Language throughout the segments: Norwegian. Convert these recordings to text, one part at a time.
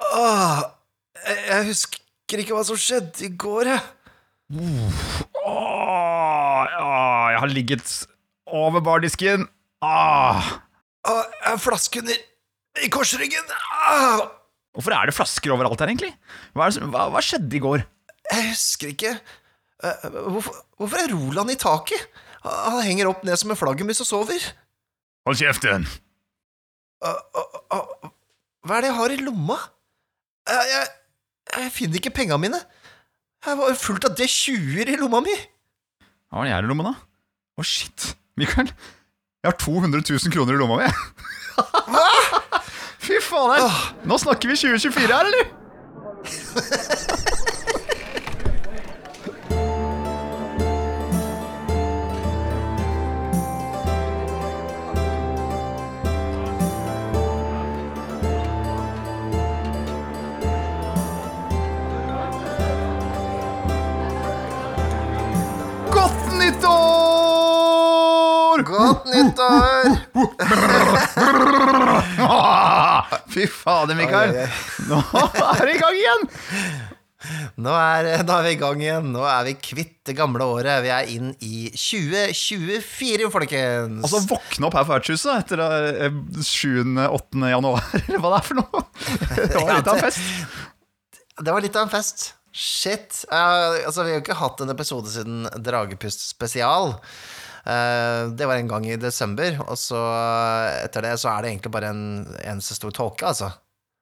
Åh, jeg, jeg husker ikke hva som skjedde i går, jeg. Åh, åh, jeg har ligget over bardisken. Åh. Åh, jeg har flaske under i korsryggen. Åh. Hvorfor er det flasker overalt her, egentlig? Hva, det, hva, hva skjedde i går? jeg husker ikke. Eh, hvorfor, hvorfor er Roland i taket? Han henger opp ned som en flaggermus og sover. Hold kjeften! Hva er det jeg har i lomma? Jeg, jeg, finner ikke penga mine. Jeg var fullt av D20-er i lomma mi. Hva det jeg i lomma, da? Å, shit. Mikael, jeg har 200 000 kroner i lomma mi. Fy faen! Nå snakker vi 2024 her, eller? Godt nyttår! Fy fader, Mikael. Nå er vi i gang igjen! Nå er, nå er vi i gang igjen. Nå er vi kvitt det gamle året. Vi er inn i 2024, folkens. Altså våkne opp her på vertshuset etter eh, 7.-8. januar, eller hva det er for noe. Det var litt av en fest. Det var litt av en fest. Shit. Uh, altså, vi har jo ikke hatt en episode siden Dragepust spesial. Eh, det var en gang i desember, og så etter det så er det egentlig bare en eneste stor tåke, altså.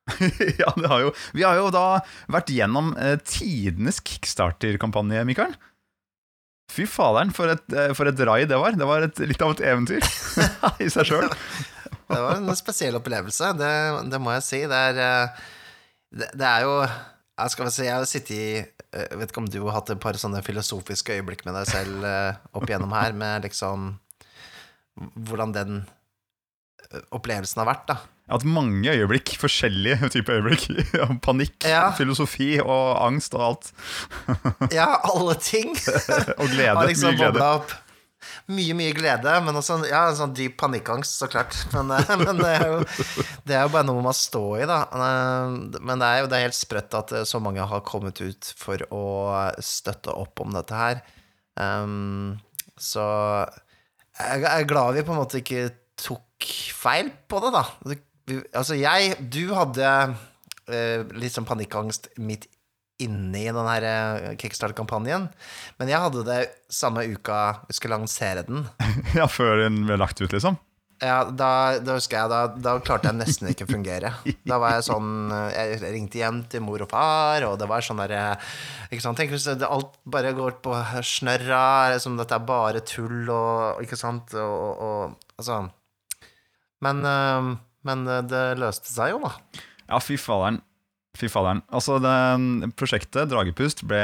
Ja, det har jo, vi har jo da vært gjennom eh, tidenes kickstarter-kampanje, Mikael. Fy faderen, for et, eh, for et rai det var. Det var et, litt av et eventyr i seg sjøl. Det var en spesiell opplevelse, det, det må jeg si. Det er, det, det er jo jeg skal si, jeg har sittet i Jeg vet ikke om du har hatt et par sånne filosofiske øyeblikk med deg selv eh, opp igjennom her, med liksom Hvordan den eh, opplevelsen har vært, da. Jeg har hatt mange øyeblikk, forskjellige typer øyeblikk. Panikk, Ja. filosofi og angst og alt. Ja, alle ting Og glede. har liksom mye glede. opp. Mye, mye glede, men også ja, en sånn dyp panikkangst, så klart. Men, eh, men det, er jo, det er jo bare noe man må stå i, da. Eh, Men det er jo det er helt sprøtt at eh, så mange har kommet ut for å støtte opp om dette her. Um, så jeg er glad vi på en måte ikke tok feil på det, da. Altså, jeg Du hadde litt sånn panikkangst midt inne i den her eh, Kickstart-kampanjen, men jeg hadde det samme uka vi skulle lansere den. Ja, før den ble lagt ut, liksom. Ja, da, da husker jeg, da, da klarte jeg nesten ikke å fungere. Da var jeg sånn Jeg ringte hjem til mor og far, og det var sånn derre Ikke sant, tenk hvis alt bare går på snørra, liksom dette er bare tull og Ikke sant, og, og, Altså Men, eh, men det løste seg jo, da. Ja, fy faderen. Fy faderen. Altså, det prosjektet, Dragepust, ble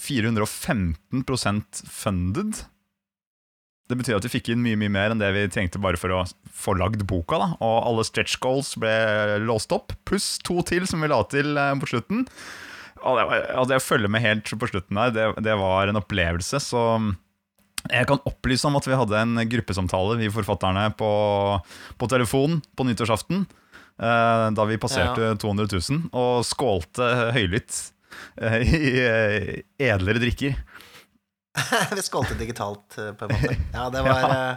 415% funded. Det betyr at vi fikk inn mye mye mer enn det vi trengte bare for å få lagd boka. da Og alle stretch goals ble låst opp, pluss to til som vi la til eh, på slutten. Og det, altså, det å med helt på slutten der, det, det var en opplevelse. Så jeg kan opplyse om at vi hadde en gruppesamtale, vi forfatterne, på, på telefon på nyttårsaften. Eh, Da vi passerte 200 000, og skålte høylytt eh, i eh, edlere drikker. Vi skålte digitalt, på en måte. Ja, det var Ja.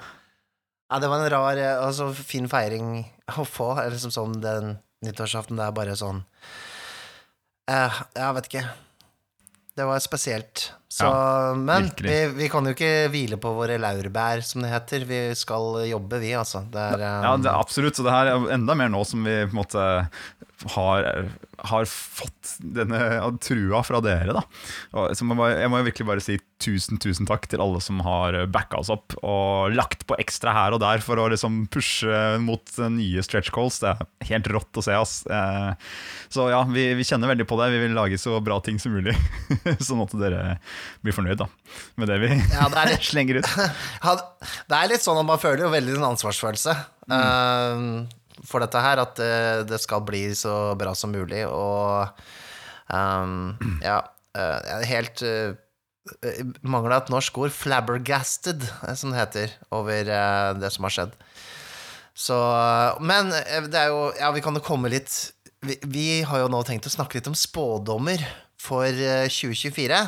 Ja, det var en rar, og altså fin feiring å få. Liksom sånn den nyttårsaften, det er bare sånn uh, Jeg vet ikke. Det var spesielt. Så, Ja, men vi, vi kan jo ikke hvile på våre laurbær, som det heter. Vi skal jobbe, vi, altså. Det er, um... Ja, det er absolutt. Så det her er enda mer nå som vi på en måte har, har fått denne trua fra dere, da. Så må jeg, bare- jeg må virkelig bare si tusen, tusen takk til alle som har backa oss opp og lagt på ekstra her og der for å liksom pushe mot nye stretch calls. Det er helt rått å se, ass. Eh, Så ja, vi, vi kjenner veldig på det. Vi vil lage så bra ting som mulig, sånn at dere blir fornøyd da med det vi Ja, det litt- slenger ut. Det er litt sånn at man føler jo veldig en ansvarsfølelse eh, for dette her, at eh, det skal bli så bra som mulig, og um, ja, eh, helt uh, Mangla et norsk ord, flabbergasted, som det heter, over uh, det som har skjedd. Så Men det er jo Ja, vi kan jo komme litt vi, vi har jo nå tenkt å snakke litt om spådommer for eh, 2024.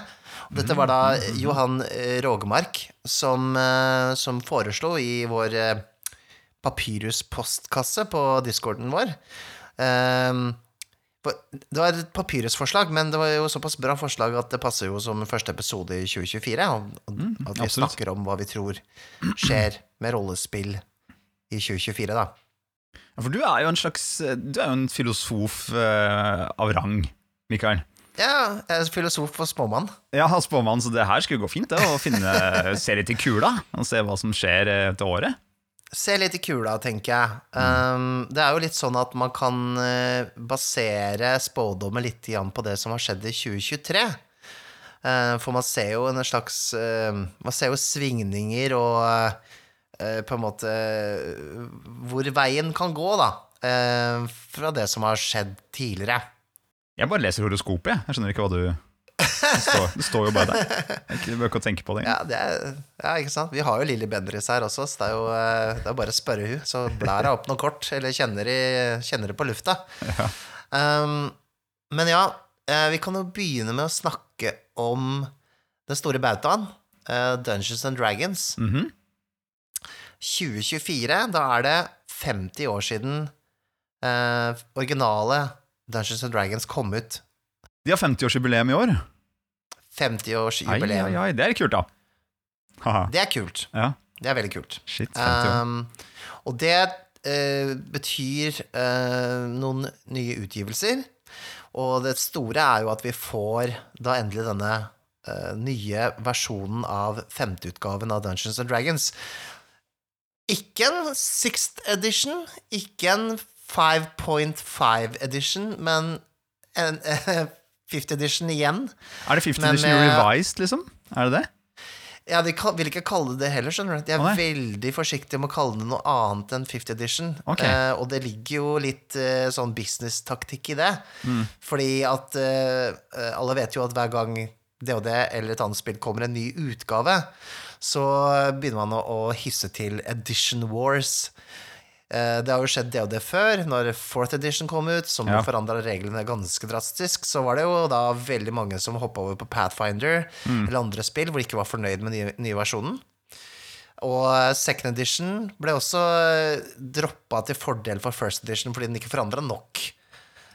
Dette var da Johan Rogemark Rågemark som, eh, som foreslo i vår papyruspostkasse papyrus-postkasse på discorden vår. Ehm, det var et papyrusforslag, men det var jo såpass bra forslag at det passer jo som første episode i 2024. Og, og at vi snakker om hva vi tror skjer med rollespill i 2024, da. Ja, For du er jo en slags Du er jo en filosof eh, av rang, Mikael. Ja, jeg er filosof og spåmann. Ja, spåmann, så det her skulle gå fint, det. Å finne, se litt i kula og se hva som skjer eh, til året. Se litt i kula, tenker jeg. Um, det er jo litt sånn at man kan eh, basere spådommer litt på det som har skjedd i 2023. Uh, for man ser jo en slags uh, Man ser jo svingninger og uh, på en måte eh, hvor veien kan gå, da. eh, fra det som har skjedd tidligere. Jeg bare leser horoskopet, jeg. Jeg skjønner ikke hva du Det står, det står jo bare der. Du bør ikke tenke på det. Ja, det er, ja, ikke sant? Vi har jo Lilly Bendriss her også, så det er jo eh, det er bare å spørre hun Så blær hun opp noe kort, eller kjenner de, kjenner de på lufta. Um, men ja, eh, vi kan jo begynne med å snakke om den store bautaen, eh, Dungeons and Dragons. Mhm. 2024, da er det 50 år siden eh, originale Dungeons and Dragons kom ut. De har 50-årsjubileum i år. 50-årsjubileum. ai, ai, det er kult, da. Haha. Det er kult. Ja, Det er veldig kult. shit, 50 år. Um, og det uh, betyr uh, noen nye utgivelser. Og det store er jo at vi får da endelig denne uh, nye versjonen av femteutgaven av Dungeons and Dragons. Ikke en sixth edition, ikke en 5.5 edition, men en eh, fifth edition igjen. Er det 50 men edition med- revised, liksom? Er det det? Ja, de vil ikke kalle det det heller, skjønner du. De er oh, veldig forsiktige med å kalle det noe annet enn 50 edition. Okay. Eh, og det ligger jo litt eh, sånn business-taktikk i det. Mm. Fordi at eh, eh, alle vet jo at hver gang det og det eller et annet spill kommer en ny utgave, så begynner man å, å hisse til Edition Wars. Eh, Det har jo skjedd DOD før, når fourth edition kom ut, som Ja. forandra reglene ganske drastisk. Så var det jo da veldig mange som hoppa over på Pathfinder Mm. eller andre spill hvor de ikke var fornøyd med den nye, nye versjonen. Og second edition ble også droppa til fordel for first edition fordi den ikke forandra nok.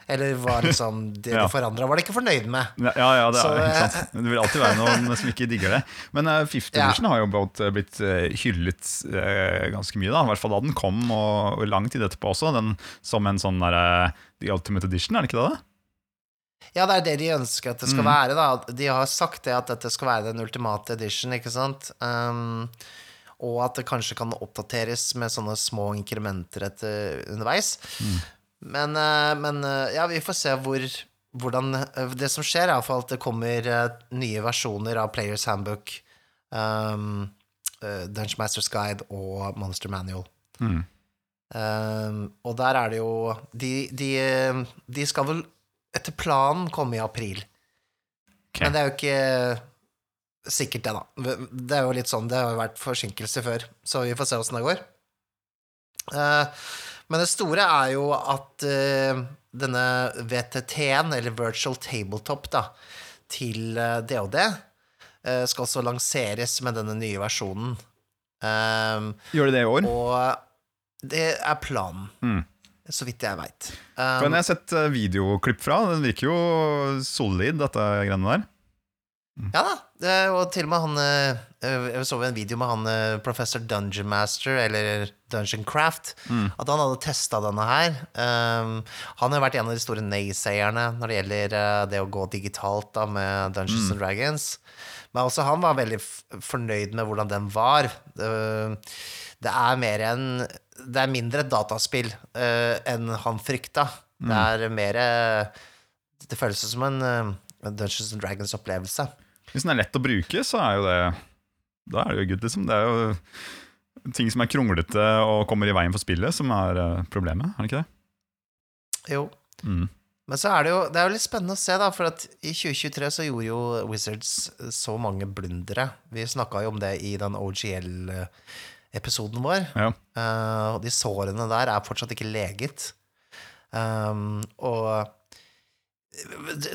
Eller var liksom det Ja. de forandra, var de ikke fornøyd med. Ja, ja, det Så, er ikke eh, sant. Det vil alltid være noen som ikke digger det. Men uh, Fifth Ja. Edition har jo blitt, eh, hyllet uh, ganske mye, da. I hvert fall da den kom, og, og lang tid etterpå også. Den, som en sånn derre The Ultimate Edition, er det ikke det? da? Ja, det er det de ønsker at det skal Mm. være, da. De har sagt det at dette skal være den ultimate edition, ikke sant. Um, og at det kanskje kan oppdateres med sånne små inkrementer etter, underveis. Mm. Men, eh, men eh, ja, vi får se hvor hvordan eh, Det som skjer, er at det kommer nye versjoner av Players Handbook, um, Dungeon Masters Guide og Monster Manual. Mm. Um, og der er det jo de, de, de skal vel etter planen komme i april. Okay. Men det er jo ikke sikkert, det, da. Det er jo litt sånn, det har jo vært forsinkelse før, så vi får se åssen det går. Eh, men det store er jo at uh, denne VTT-en, eller Virtual Tabletop, da, til uh, DOD, uh, skal også lanseres med denne nye versjonen. Um, Gjør de det i år? og det er planen, Mm. så vidt jeg veit. Den har jeg sett eh, videoklipp fra. Den virker jo solid, dette greiene der. Ja da, det, og til og med han eh, Jeg så en video med han eh, professor Dungeon Master, eller Dungeon Craft, at han hadde testa denne her. Um, han har vært en av de store naysayerne når det gjelder eh, det å gå digitalt da med Dungeons and Dragons. Men også han var veldig fornøyd med hvordan den var. Uh, det er mer enn Det er mindre et dataspill uh, enn han frykta. Det er mer eh, Det føles som en uh, Dungeons and Dragons-opplevelse. Hvis den er lett å bruke, så er jo det Da er det jo good, liksom. Det er jo ting som er kronglete og kommer i veien for spillet, som er eh, problemet. Er det ikke det? Jo. Mm. Men så er det jo Det er jo litt spennende å se, da, for at i 2023 så gjorde jo Wizards så mange blundere. Vi snakka jo om det i den OGL-episoden vår. Ja. Uh, og de sårene der er fortsatt ikke leget. Um, og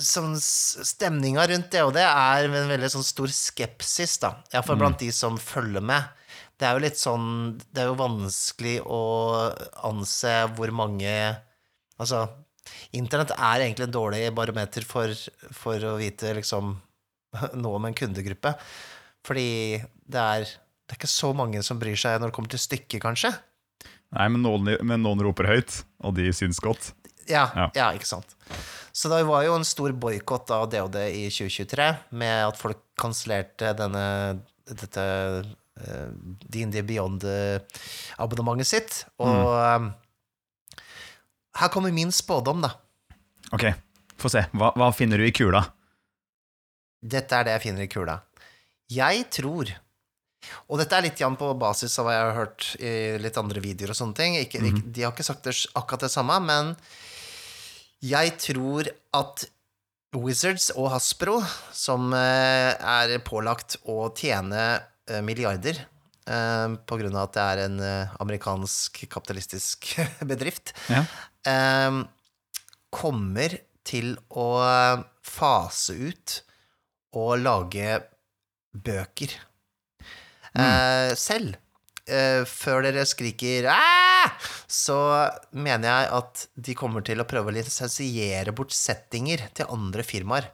sånn Stemninga rundt det og det er en veldig sånn stor skepsis, da. Iallfall blant de som følger med. Det er jo litt sånn Det er jo vanskelig å anse hvor mange Altså, internett er egentlig en dårlig barometer for, for å vite liksom noe om en kundegruppe. Fordi det er, det er ikke så mange som bryr seg når det kommer til stykket, kanskje. Nei, men noen, men noen roper høyt, og de syns godt. Ja, Ja. ja. ikke sant. Så det var jo en stor boikott av DOD i 2023, med at folk kansellerte denne dette uh, D&D Beyond-abonnementet sitt. Og eh, her kommer min spådom, da. Ok, få se. Hva, hva finner du i kula? Dette er det jeg finner i kula. Jeg tror Og dette er litt igjen på basis av hva jeg har hørt i litt andre videoer og sånne ting. Ikke, ikke, de har ikke sagt det, akkurat det samme, men jeg tror at Wizards og Hasbro, som eh, er pålagt å tjene eh, milliarder eh, på grunn av at det er en amerikansk kapitalistisk bedrift, Ja. kommer til å fase ut og lage bøker mm. selv. Eh, før dere skriker Aah! så mener jeg at de kommer til å prøve å lisensiere bort settinger til andre firmaer.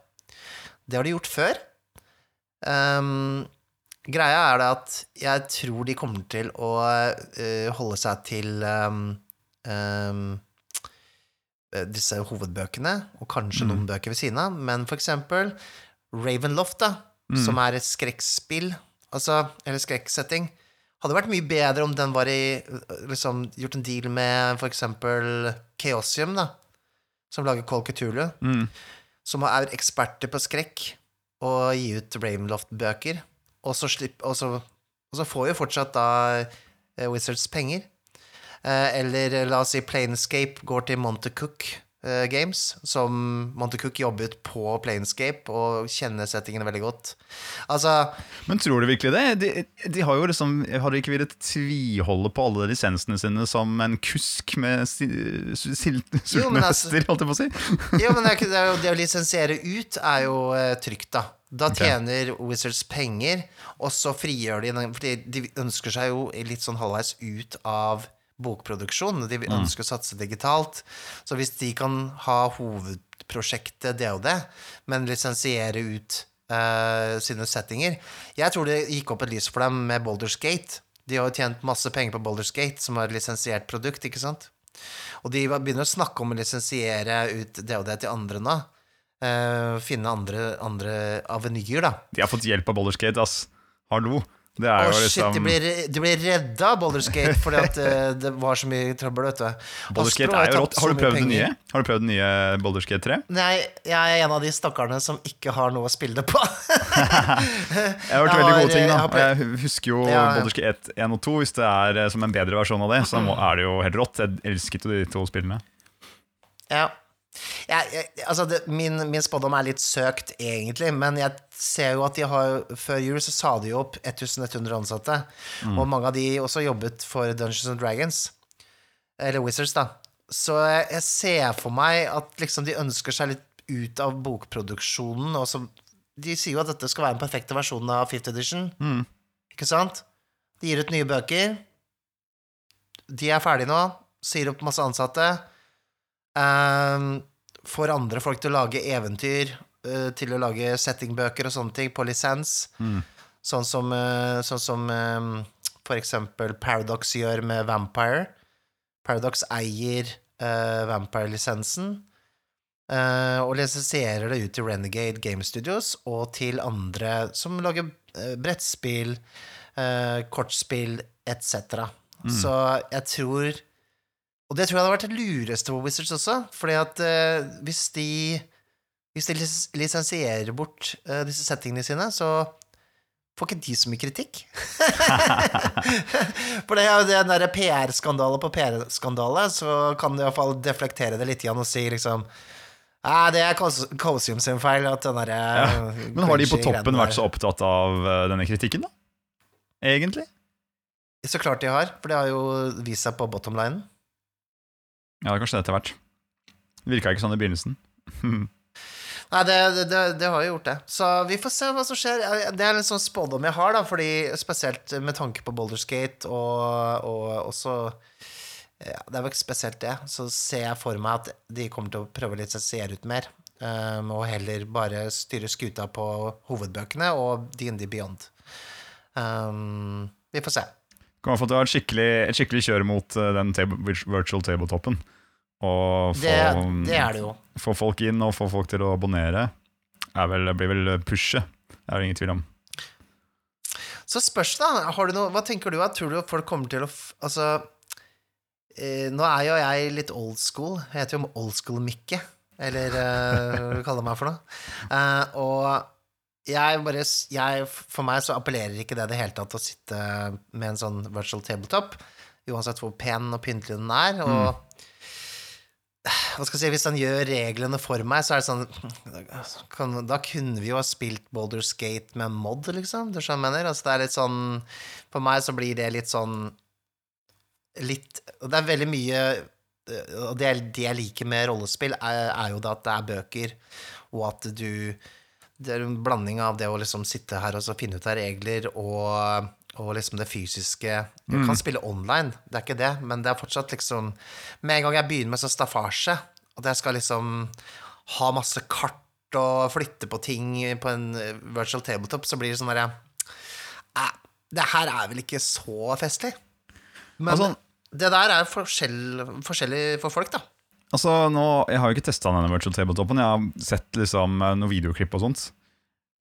Det har de gjort før. Um, greia er det at jeg tror de kommer til å uh, holde seg til um, eh, disse hovedbøkene, og kanskje noen bøker ved siden av, men for eksempel Ravenloft, da, som er et skrekkspill, altså, eller skrekksetting, hadde vært mye bedre om den var i liksom, gjort en deal med for eksempel Chaosium, da, som lager Call Cthulhu, Mm. som er eksperter på skrekk, og gi ut Ravenloft-bøker, og så, slipp, og, og så får jo fortsatt da eh, Wizards penger. Eh, eller la oss si Planescape går til Montecook Games, som Montecook jobbet på Planescape og kjenner settingene veldig godt. Altså Men tror du virkelig det? De, de har jo liksom Har de ikke villet tviholde på alle lisensene sine som en kusk med sultne altså- holdt jeg på å si? Jo, men det, er det, å lisensiere ut er jo eh, trygt, da. Da tjener tjener Wizards penger, og så frigjør de For de ønsker seg jo litt sånn halvveis ut av bokproduksjon. De ønsker å satse digitalt. Så hvis de kan ha hovedprosjektet DOD, men lisensiere ut uh, sine settinger Jeg tror det gikk opp et lys for dem med Boulders Gate. De har jo tjent masse penger på Boulders Gate, som har et lisensiert produkt, ikke sant? Og de begynner å snakke om å lisensiere ut DOD til andre nå. Uh, finne andre, andre avenyer, da. De har fått hjelp av Boulderskate, ass. Hallo. Det jo shit, liksom de blir, de blir redda av Boulders Gate fordi at eh, det var så mye trøbbel, vet du. Boulderskate er jo rått. Har du prøvd det nye? Har du prøvd nye Boulderskate 3? Nei, jeg er en av de stakkarene som ikke har noe å spille det på. Jeg har hørt veldig gode ting, da. jeg Jeg husker jo Ja. Boulderskate 1 og 2. Hvis det er eh, som en bedre versjon av det, så er det jo helt rått. Jeg elsket jo de to spillene. Ja. Jeg, jeg, altså det, min, min spådom er litt søkt, egentlig, men jeg ser jo at de har Før jul så sa de jo opp 1100 ansatte, og mange av de også jobbet for Dungeons and Dragons. Eller Wizards, da. Så jeg, jeg ser for meg at liksom de ønsker seg litt ut av bokproduksjonen. Og så, de sier jo at dette skal være den perfekte versjonen av Fifth Edition. Ikke sant? De gir ut nye bøker. De er ferdige nå. Sier opp masse ansatte. Um, får andre folk til å lage eventyr, eh, til å lage settingbøker og sånne ting på lisens. Sånn som, eh, sånn som eh, for eksempel Paradox gjør med Vampire. Paradox eier eh, Vampire-lisensen. og lisensierer det ut til Renegade Game Studios og til andre som lager brettspill, kortspill etc. Så jeg tror Og det tror jeg hadde vært det lureste på Wizards også, fordi at eh, hvis de Hvis de lis lisensierer bort eh, disse settingene sine, så får ikke de så mye kritikk. For det er jo den derre PR-skandale på PR-skandale, så kan du iallfall deflektere det litt igjen og si liksom Nei, det er Colosseum sin feil at den der, Ja. Men har de på toppen vært så opptatt av eh, denne kritikken, da? Egentlig? Så klart de har, for det har jo vist seg på bottomlinen. Ja, det kan det etter hvert. Virka ikke sånn i begynnelsen. Nei, det, det, det, har jo gjort det. Så vi får se hva som skjer. Det er en sånn spådom jeg har, da, fordi spesielt med tanke på Boulderskate og, og også ja, Det er vel ikke spesielt det. Så ser jeg for meg at de kommer til å prøve litt lisensiere ut mer. Um, og heller bare styre skuta på hovedbøkene og DND Beyond. Um, vi får se. Få til å ha et skikkelig, et skikkelig kjør mot uh, den table, virtual tabletoppen. Og få, det, det er det jo. få folk inn og få folk til å abonnere. Er vel, blir vel pushet. Det er det ingen tvil om. Så spørs det, da. Har du noe, hva tenker du? Tror du folk kommer til å Altså eh, Nå er jo jeg litt old school. Jeg heter jo Old School Mikke. Eller eh, hva kaller meg for noe. Eh, og jeg bare jeg, For meg så appellerer ikke det i det hele tatt å sitte med en sånn virtual tabletop, uansett hvor pen og pyntelig den er. Og mm hva skal jeg si, Hvis han gjør reglene for meg, så er det sånn kan, Da kunne vi jo ha spilt Boulder Skate med mod, liksom. Du skjønner jeg mener? Altså, det er litt sånn For meg så blir det litt sånn Litt Og det er veldig mye Og det, det jeg liker med rollespill, er, er jo det at det er bøker, og at du Det er en blanding av det å liksom sitte her og så finne ut av regler og og liksom det fysiske Du kan mm. spille online, det er ikke det, men det er fortsatt liksom Med en gang jeg begynner med så staffasje, at jeg skal liksom ha masse kart og flytte på ting på en virtual tabletop, så blir det sånn derre Det her er vel ikke så festlig? Men altså, det der er forskjell, forskjellig for folk, da. Altså, nå, Jeg har jo ikke testa denne virtual tabletopen, jeg har sett liksom noen videoklipp og sånt.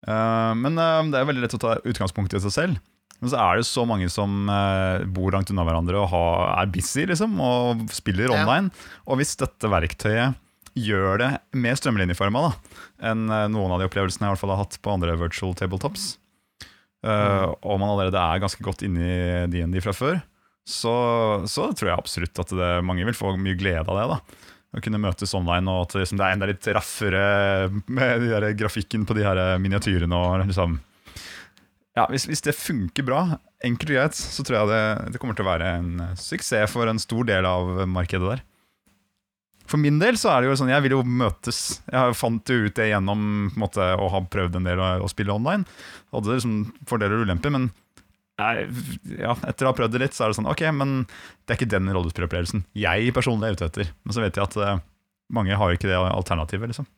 Uh, men uh, det er veldig lett å ta utgangspunkt i seg selv. Men så er det så mange som uh, bor langt unna hverandre og har, er busy liksom, og spiller online. Ja. Og hvis dette verktøyet gjør det mer strømlinjeforma enn noen av de opplevelsene jeg i hvert fall har hatt på andre virtual tabletops, mm. og man allerede er ganske godt inne i DND fra før, så, så, tror jeg absolutt at det, mange vil få mye glede av det. da å kunne møtes online, og at liksom, det er enda litt raffere med de grafikken på de her miniatyrene. og liksom ja, hvis, hvis, det funker bra, enkelt og greit, så tror jeg det, det, kommer til å være en suksess for en stor del av markedet der. For min del så er det jo sånn, jeg vil jo møtes. Jeg fant jo ut det gjennom måte, å ha prøvd en del å, å spille online. Hadde liksom fordeler og ulemper, men ja, etter å ha prøvd det litt, så er det sånn Ok, men det er ikke den rollespillopplevelsen jeg personlig er ute etter. Men så vet jeg at uh, mange har ikke det alternativet, liksom.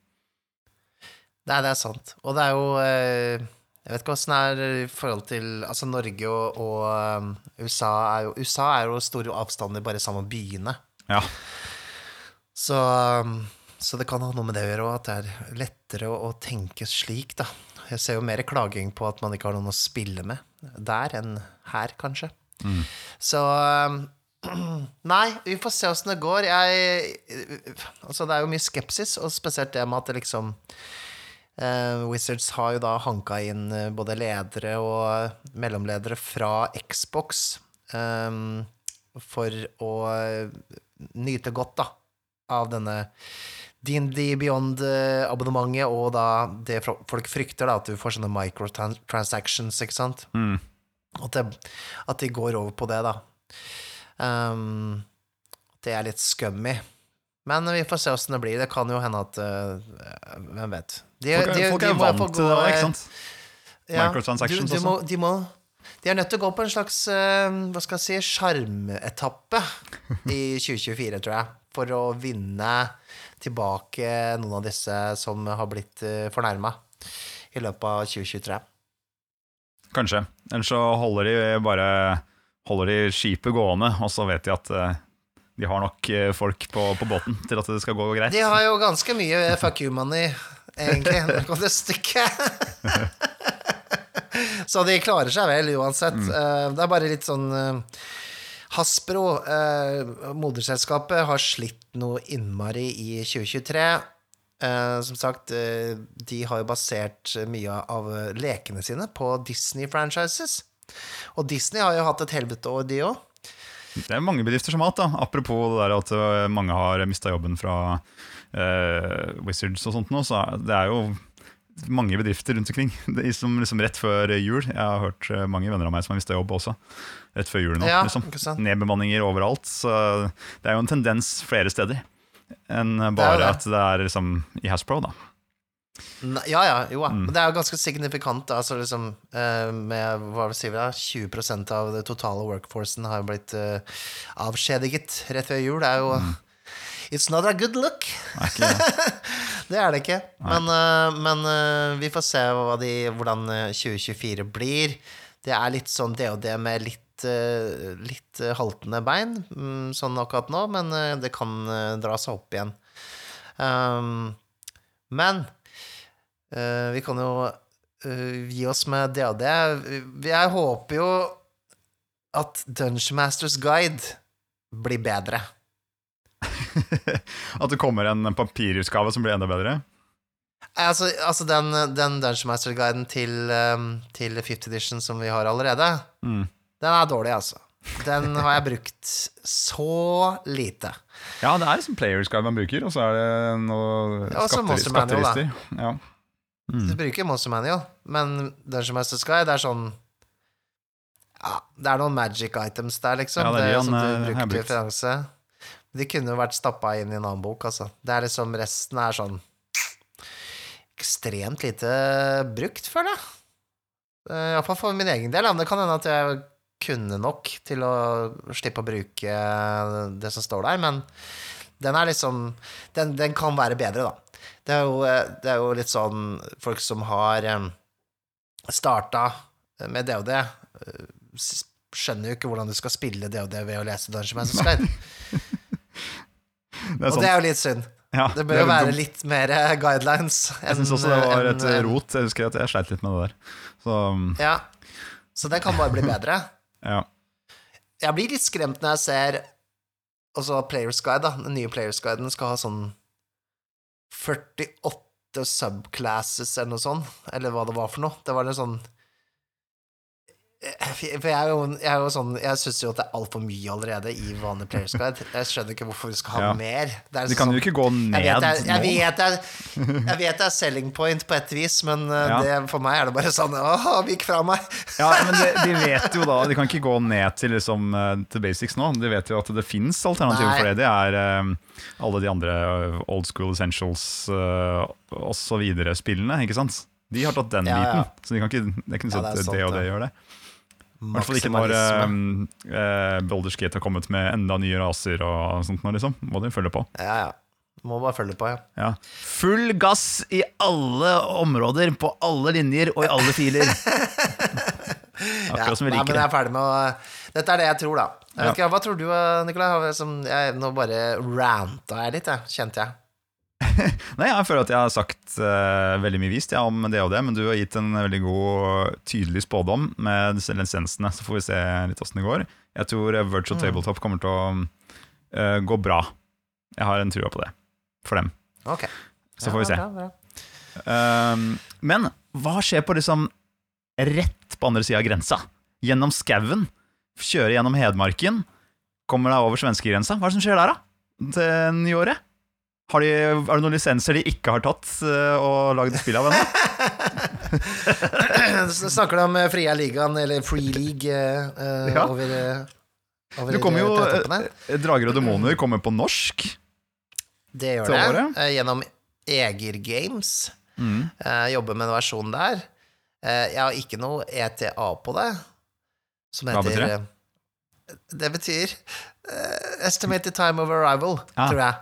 Nei, det er sant. Og det er jo uh jeg vet ikke åssen det er i forhold til Altså, Norge og, og um, USA er jo USA er jo store avstander bare sammen med byene. Ja. Så, så, det kan ha noe med det å gjøre at det er lettere å, å, tenke slik, da. Jeg ser jo mer klaging på at man ikke har noen å spille med der enn her, kanskje. Mm. Så Nei, vi får se åssen det går. Jeg Altså, det er jo mye skepsis, og spesielt det med at det liksom Uh, Wizards har jo da hanka inn uh, både ledere og mellomledere fra Xbox um, for å nyte godt da, av denne DND Beyond-abonnementet, og da det folk frykter, da, at du får sånne microtransactions, ikke sant? Mm. At, det, at, de går over på det, da. Um, det er litt scummy. Men vi får se åssen det blir. Det kan jo hende at uh, Hvem vet. De, folk er, de, folk er de vant til det, ikke sant? Ja, Microtransactions også. Må, de, må, de er nødt til å gå på en slags hva skal jeg si, sjarmetappe i 2024, tror jeg, for å vinne tilbake noen av disse som har blitt eh, fornærma i løpet av 2023. Kanskje. Eller så holder de bare holder de skipet gående, og så vet de at uh, de har nok folk på, på, båten til at det skal gå greit. De har jo ganske mye fuck you-money egentlig. når det kommer det stykket. så de klarer seg vel uansett. Mm. Det er bare litt sånn Hasbro, eh, moderselskapet, har slitt noe innmari i 2023. som sagt, de har jo basert mye av lekene sine på Disney-franchises. Og Disney har jo hatt et helvete år, de òg. Det er mange bedrifter som har hatt, da. Apropos det der at mange har mista jobben fra uh, Wizards og sånt nå, så det er jo mange bedrifter rundt omkring som liksom rett før jul. Jeg har hørt eh, mange venner av meg som har mista jobb også. Rett før jul nå. Ja, liksom. Nedbemanninger overalt. Så det er jo en tendens flere steder enn bare det det. at det er liksom i Hasbro, da. Nei, Ja, ja, jo da. Mm. Men det er jo ganske signifikant. Altså liksom eh, med hva sier vi da, 20% av det totale workforcen har blitt uh, avskjediget rett før jul. Det er jo Mm. It's not a good look. Er det? Er det ikke. Men, uh, men vi får se de, hvordan eh, 2024 blir. Det er litt sånn det og det med litt, eh, litt eh, haltende bein, mm, sånn akkurat nå, men eh, det kan dra seg opp igjen. Um, men vi kan jo gi oss med det og det. Jeg håper jo at Dungeon Masters Guide blir bedre. At det kommer en papirutgave som blir enda bedre? Altså, altså den, den Dungeon Master-guiden til, um, til 50 Edition som vi har allerede, Mm. Den er dårlig, altså. Den har jeg brukt så lite. Ja, det er liksom players guide man bruker, og så er det noe skatter, skatterister. Ja. Du Mm. bruker Monster Manual, men Dungeon Master's Guide er sånn Ja, det er noen magic items der, liksom. Ja, det er de han, du eh, bruker til brukt. referanse. De kunne jo vært stappa inn i en annen bok, altså. Det er liksom Resten er sånn ekstremt lite brukt, føler jeg. Uh, Iallfall for min egen del. Men det kan hende at jeg kunne nok til å slippe å bruke det som står der, men den er liksom Den, den kan være bedre, da. Det er, jo, eh, det er jo litt sånn folk som har um, starta med DOD, eh, skjønner jo ikke hvordan du skal spille DOD ved å lese Dungeon Masters Guide. Det Og sant. det er jo litt synd. Ja, Det bør jo være litt mer eh, guidelines. Jeg syns også det var et rot. Jeg husker at jeg sleit litt med det der. Så Ja. Så det kan bare bli bedre. Ja. Jeg blir litt skremt når jeg ser også Players Guide, da. Den nye Players Guiden skal ha sånn 48 subclasses eller noe sånt, eller hva det var for noe. Det var litt sånn For jeg er jo, jeg er jo sånn Jeg syns jo at det er altfor mye allerede i vanlig Players Guide. Jeg skjønner ikke hvorfor vi skal ha Ja. mer. Det De kan sånn- jo ikke gå ned jeg vet, jeg, jeg, vet jeg, jeg vet det er selling point på et vis, men uh, Ja. det, for meg er det bare sånn Åh, vik fra meg! Ja, men de, de vet jo da De kan ikke gå ned til, liksom, eh, til basics nå. De vet jo at det fins alternativer Nei. for det. Det er eh, alle de andre eh, old school essentials uh, osv. spillene, ikke sant? De har tatt den Ja, biten, så de kan ikke, det er ikke Ja, sånn det at det og det gjør det. I hvert fall ikke når Maksimalisme. um, uh, Boulders Gate har kommet med enda nye raser og sånt. Nå, liksom. Må de følge på. Ja, ja. Må bare følge på, ja. Ja. Full gass i alle områder, på alle linjer og i alle filer. ja. Akkurat som vi Nei, men liker jeg er ferdig med å Dette er det jeg tror, da. Jeg vet ikke, hva tror du, eh, Nikolai? Jeg, nå bare ranta jeg litt, jeg, kjente jeg. Nei, Jeg føler at jeg har sagt uh, veldig mye vist ja, om det og det, men du har gitt en veldig god, tydelig spådom med disse lisensene. Så får vi se litt åssen det går. Jeg tror Virtual Mm. Tabletop kommer til å uh, gå bra. Jeg har en trua på det for dem. Ok. Så får vi se. Bra, bra. Um, men hva skjer på liksom rett på andre sida av grensa? Gjennom skauen? Kjøre gjennom Hedmarken? Kommer deg over svenskegrensa? Hva er det som skjer der, da? Til nyåret? Har de, er det noen lisenser de ikke har tatt uh, og lagd spill av ennå? Snakker du om eh, Fria ligaen, eller Free League, eh, eh, Ja. over, eh, over Det kommer jo eh, eh, Drager og demoner kommer på norsk. Det gjør det. eh, Gjennom Eger Games. Mm. Uh, jobber med en versjon der. Eh, jeg har ikke noe ETA på det. Som Hva betyr det? eh, Det betyr eh, Estimated time of arrival, ja. tror jeg.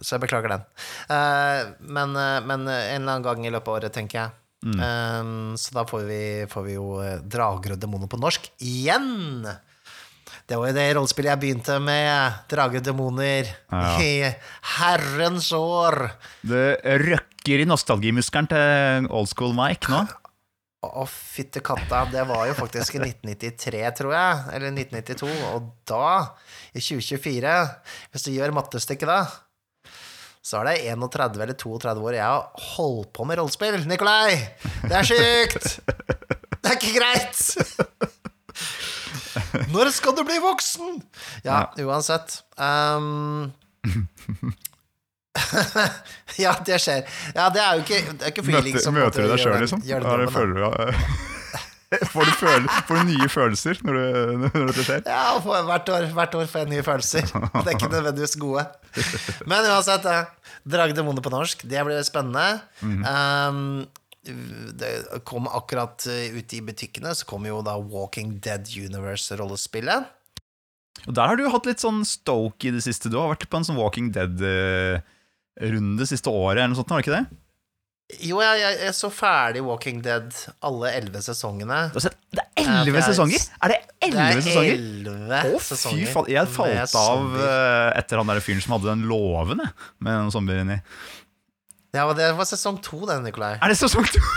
Så jeg beklager den. Eh, men, eh, men en eller annen gang i løpet av året, tenker jeg. Mm. Eh, så da får vi, får vi jo Drager og demoner på norsk igjen! Det var jo det rollespillet jeg begynte med. Drager og demoner. Ja. I herrens år. Det røkker i nostalgimuskelen til old school Mike nå. Å, fytte katta. Det var jo faktisk i 1993, tror jeg. Eller 1992. Og da, i 2024, hvis du gjør mattestykket da, så er det 31 eller 32 år jeg har holdt på med rollespill. Nikolai! Det er sykt! Det er ikke greit! Når skal du bli voksen? Ja, uansett. Um... ja, det skjer. Ja, det er jo ikke, det er ikke Møter, møter du deg sjøl, liksom? Ja, det føler du Får du, føle, får du nye følelser når, du, når dette skjer? Ja, for hvert år, hvert år får jeg nye følelser. Det er ikke nødvendigvis gode. Men uansett, eh, Dragdemoner på norsk, det blir spennende. Um, det kom akkurat ut ute i butikkene, så kom jo da Walking Dead Universe-rollespillet. Og der har du hatt litt sånn stoke i det siste. Du har vært på en sånn Walking Dead-runde siste året, eller noe sånt, har du ikke det? Jo, jeg, jeg, jeg så ferdig Walking Dead alle elleve sesongene. Sett, det er Ja, elleve sesonger! Er det elleve er sesonger? elleve Å, fy faen. Jeg falt av eh, etter han der fyren som hadde den låven, med noen zombier inni. Ja, men det var sesong to, den, Nikolai. Er det sesong to?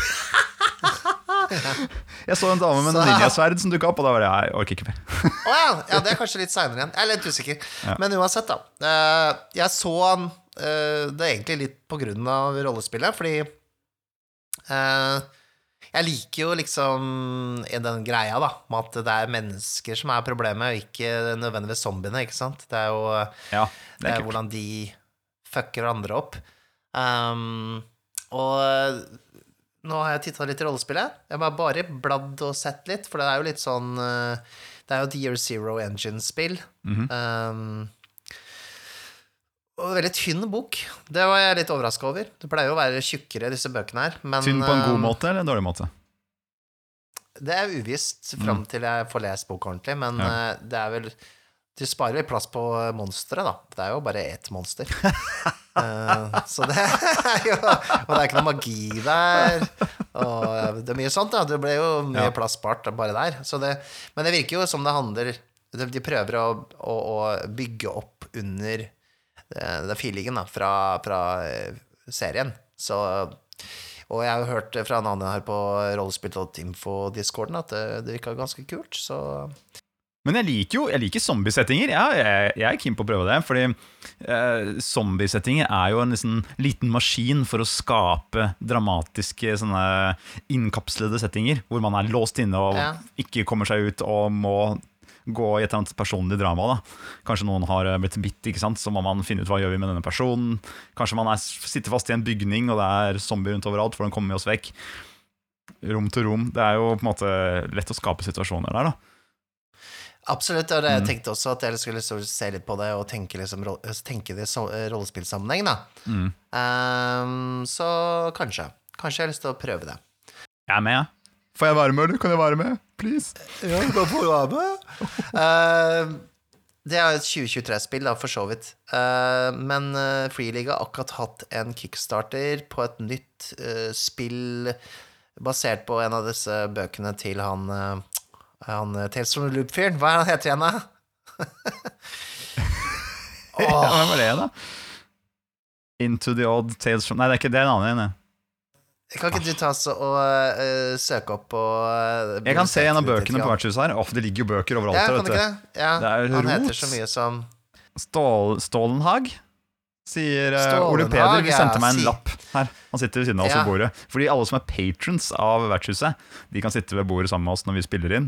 jeg så en dame med Så- ninjasverd som dukka opp, og da var det jeg orker ikke mer. Å ja, ja, det er kanskje litt seinere igjen. Jeg er litt usikker. Men uansett, da. eh, Jeg så han eh, Det er egentlig litt på grunn av rollespillet, fordi jeg liker jo liksom den greia, da, med at det er mennesker som er problemet, og ikke nødvendigvis zombiene, ikke sant? Det er jo Ja, det det er er hvordan de fucker hverandre opp. Um, og nå har jeg titta litt i rollespillet. Jeg har bare bladd og sett litt, for det er jo litt sånn uh, Det er jo et Year Zero Engine-spill. Mhm. um, og veldig tynn bok. Det var jeg litt overraska over. Det pleier jo å være tjukkere, disse bøkene her. Men Tynn på en god um, måte eller en dårlig måte? det er uvisst fram til jeg får lest boka ordentlig, men Ja. eh, det er vel Du sparer vel plass på monsteret, da. Det er jo bare ett monster. uh, så det er jo Og det er ikke noe magi der. Og det er mye sånt, da. Det ble jo mye Ja. plass spart bare der. Så det, men det virker jo som det handler de prøver å, å, å bygge opp under eh, det feelingen da, fra, fra eh, serien. Så og jeg har jo hørt fra en annen her på rollespill.info-discorden at det, det virka ganske kult, så Men jeg liker jo jeg liker zombiesettinger. Ja, jeg, jeg er keen på å prøve det. Fordi eh, zombiesettinger er jo en liksom, liten maskin for å skape dramatiske sånne innkapslede settinger. Hvor man er låst inne og Ja. ikke kommer seg ut og må gå i et eller annet personlig drama. Da. Kanskje noen har eh, blitt bitt, så må man finne ut hva gjør vi med denne personen. Kanskje man er, sitter fast i en bygning, og det er zombier rundt overalt, for den kommer med oss vekk. Rom til rom. Det er jo på en måte lett å skape situasjoner der, da. Absolutt. og jeg Mm. tenkte også, at jeg skulle se litt på det og tenke, liksom, tenke det i eh, rollespillsammenheng, da. Mm. Um, så kanskje. Kanskje jeg har lyst til å prøve det. Jeg er med, jeg. Får jeg være med, eller kan jeg være med? Please. Ja, da får du være med. Uh, det er et 2023-spill, da, for så vidt. Uh, men uh, Freeliga har akkurat hatt en kickstarter på et nytt uh, spill basert på en av disse bøkene til han uh, han Tales from Loop-fyren. Hva er han heter igjen, da? Ja, hvem var det, da? Into the odd tales from Nei, det er ikke det. er en annen en. Kan ikke du ta så og uh, søke opp på uh, Jeg kan se en av bøkene på vertshuset her. Oh, det ligger jo bøker overalt. Ja, her, kan vet du. det? Ja, Det er han heter så mye som Stål, Stålenhag, sier uh, Ole Peder. Vi sendte meg en lapp her. Han sitter ved siden av oss Ja. ved bordet. Fordi alle som er patrons av vertshuset, de kan sitte ved bordet sammen med oss når vi spiller inn.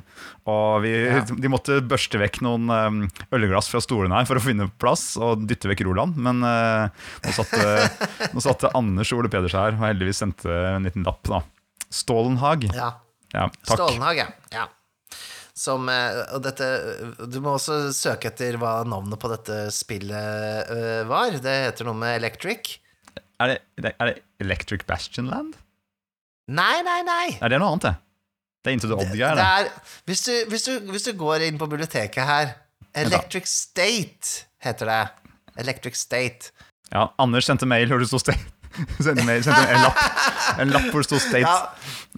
Og vi, Ja. de måtte børste vekk noen um, ølglass fra stolene her for å finne plass og dytte vekk Roland. Men uh, nå, satte, nå satte Anders og Ole Peder seg her og heldigvis sendte en liten lapp. da Stålenhag. Ja. Ja, takk. Stålenhag, ja. Som, eh, og dette Du må også søke etter hva navnet på dette spillet eh, var. Det heter noe med Electric. Er det, er det Electric Bastion Land? Nei, nei, nei! Er det noe annet, det? Det er Into the Odd Det, Guy, hvis, du, hvis, du, hvis du går inn på biblioteket her Electric State heter det. Electric State. Ja, Anders sendte mail hvor det sto State. Sendte, mail, sendte en, lapp, en lapp hvor det sto State. Ja.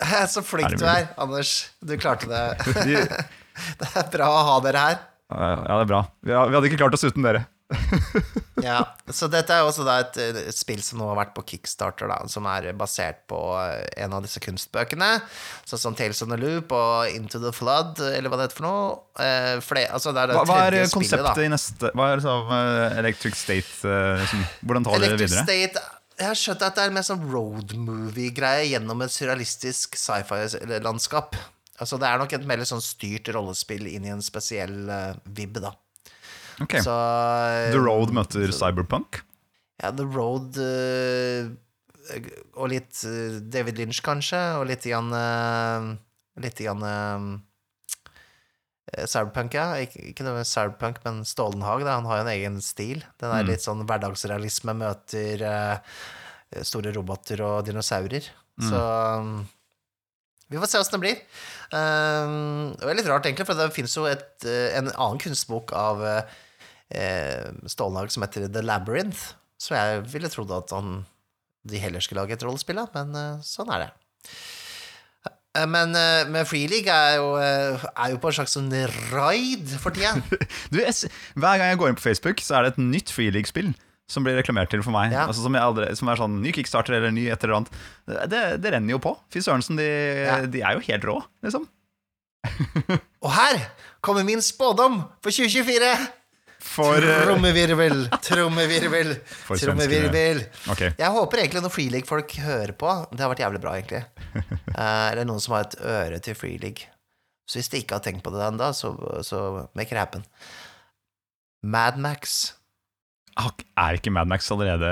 Så flink Er du er, Anders. Du klarte det. Det er bra å ha dere her. ja, det er bra. Vi hadde ikke klart oss uten dere. Ja, Så dette er også da et, spill som nå har vært på Kickstarter, da, som er basert på eh, en av disse kunstbøkene. Sånn som Tales on the Loop og Into the Flood, eller hva det heter for noe. Eh, fle, altså det er det Hva, hva er konseptet spillet, i neste Hva er liksom, eh, Electric State uh, Hvordan tar dere det videre? State Jeg har skjønt at det er mer sånn road movie-greie gjennom et surrealistisk sci-fi-landskap. Altså Det er nok et mer sånn styrt rollespill inn i en spesiell uh, vib, da. Ok, Så eh, The Road møter Cyberpunk. Ja, The Road uh, Og litt eh, David Lynch, kanskje. Og litt igjen uh, Litt grann eh, Cyberpunk, ja. Ikke, med Cyberpunk, men Stålenhag. Han har jo en egen stil. Den er Mm. litt sånn hverdagsrealisme møter eh, store roboter og dinosaurer. Mm. Så um, vi får se åssen det blir. Um, det er litt rart, egentlig, for det fins jo et, eh, en annen kunstbok av uh, eh, Stålenhag som heter The Labyrinth, så jeg ville trodd at han, de heller skulle lage et rollespill av, men uh, sånn er det. Eh, Men, eh, men Free League er jo, eh, er jo på en slags sånn raid for tida. Du, jeg, hver gang jeg går inn på Facebook, så er det et nytt Freeleague-spill som blir reklamert til for meg. Ja. Altså, som, aldri, som er sånn ny kickstarter eller ny et eller annet. Det, det renner jo på. Fy sørensen, de, Ja. de er jo helt rå, liksom. Og her kommer min spådom for 2024! For Trommevirvel, trommevirvel, trommevirvel. Okay. Jeg håper egentlig når Free League-folk hører på. Det har vært jævlig bra, egentlig. Eh, eller noen som har et øre til Free League. Så hvis de ikke har tenkt på det ennå, så, så make it happen. Mad Max Ah, Er ikke Mad Max allerede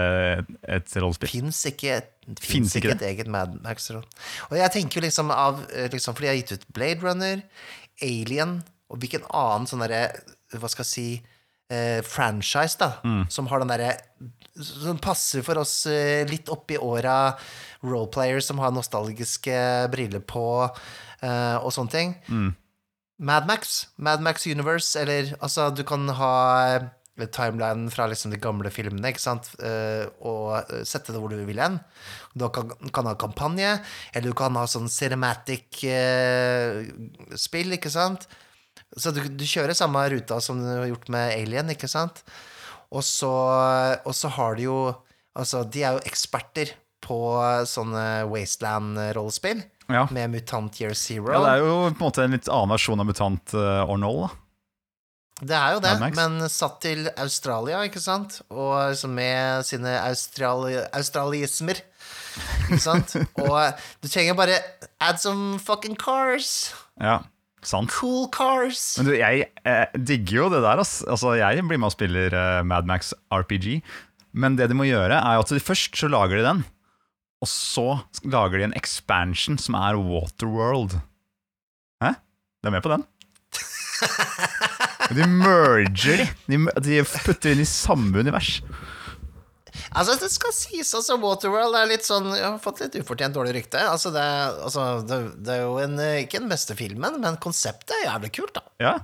et rollespill? fins ikke, Finnes ikke ikke et eget Mad Max. Og jeg tenker liksom av eh, liksom, Fordi jeg har gitt ut Blade Runner, Alien og hvilken annen sånn derre Hva skal jeg si eh, franchise, da, som har den derre Som passer for oss eh, litt oppi åra roleplayers som har nostalgiske briller på, eh, og sånne ting. Mad Max, Mad Max Universe, eller altså, du kan ha timeline timelinen fra liksom de gamle filmene, ikke sant, eh, og eh, sette det hvor du vil hen. Du kan, kan ha kampanje, eller du kan ha sånn cinematic-spill, ikke sant. Så du, du kjører samme ruta som du har gjort med Alien, ikke sant. Og så, og så har du jo Altså, de er jo eksperter på sånne Wasteland-rollespill, Ja. med Mutant Year Zero. ja, det er jo på en måte en litt annen versjon av Mutant uh, Ornol, da. Det er jo det, men satt til Australia, ikke sant? Og liksom med sine australi australismer. Ikke sant? Og du trenger bare add some fucking cars. Ja, sant. Cool cars. Men du, jeg eh, digger jo det der, ass. Altså, jeg blir med og spiller eh, Mad Max RPG. Men det de må gjøre, er at de først så lager de den, og så lager de en expansion som er Waterworld. Hæ? Du er med på den? De merger de. De putter inn i samme univers. Altså, det skal sies, altså, Waterworld er litt sånn Jeg har fått litt ufortjent dårlig rykte. Altså, det, altså, det, det er jo en, eh, ikke den beste filmen, men konseptet er jævlig kult, da. Ja,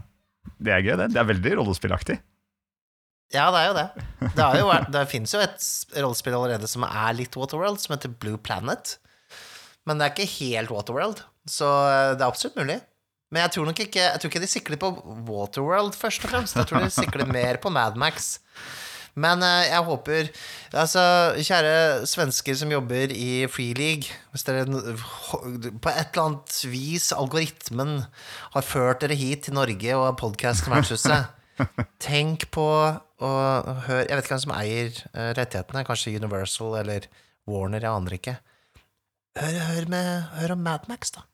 det er gøy, det. Det er veldig rollespillaktig. Ja, det er jo det. Det, jo vært, det fins jo et rollespill allerede som er litt Waterworld, som heter Blue Planet. Men det er ikke helt Waterworld, så eh, det er absolutt mulig. Men jeg tror nok ikke Jeg tror ikke de sikler på Waterworld, først og fremst. Jeg tror de sikler mer på Mad Max. Men eh, jeg håper Altså, kjære svensker som jobber i Free League Hvis dere på et eller annet vis, algoritmen, har ført dere hit til Norge og podkasten Vertshuset Tenk på å høre Jeg vet ikke hvem som eier eh, rettighetene. Kanskje Universal eller Warner, jeg aner ikke. Hør, hør, med, hør om Mad Max, da.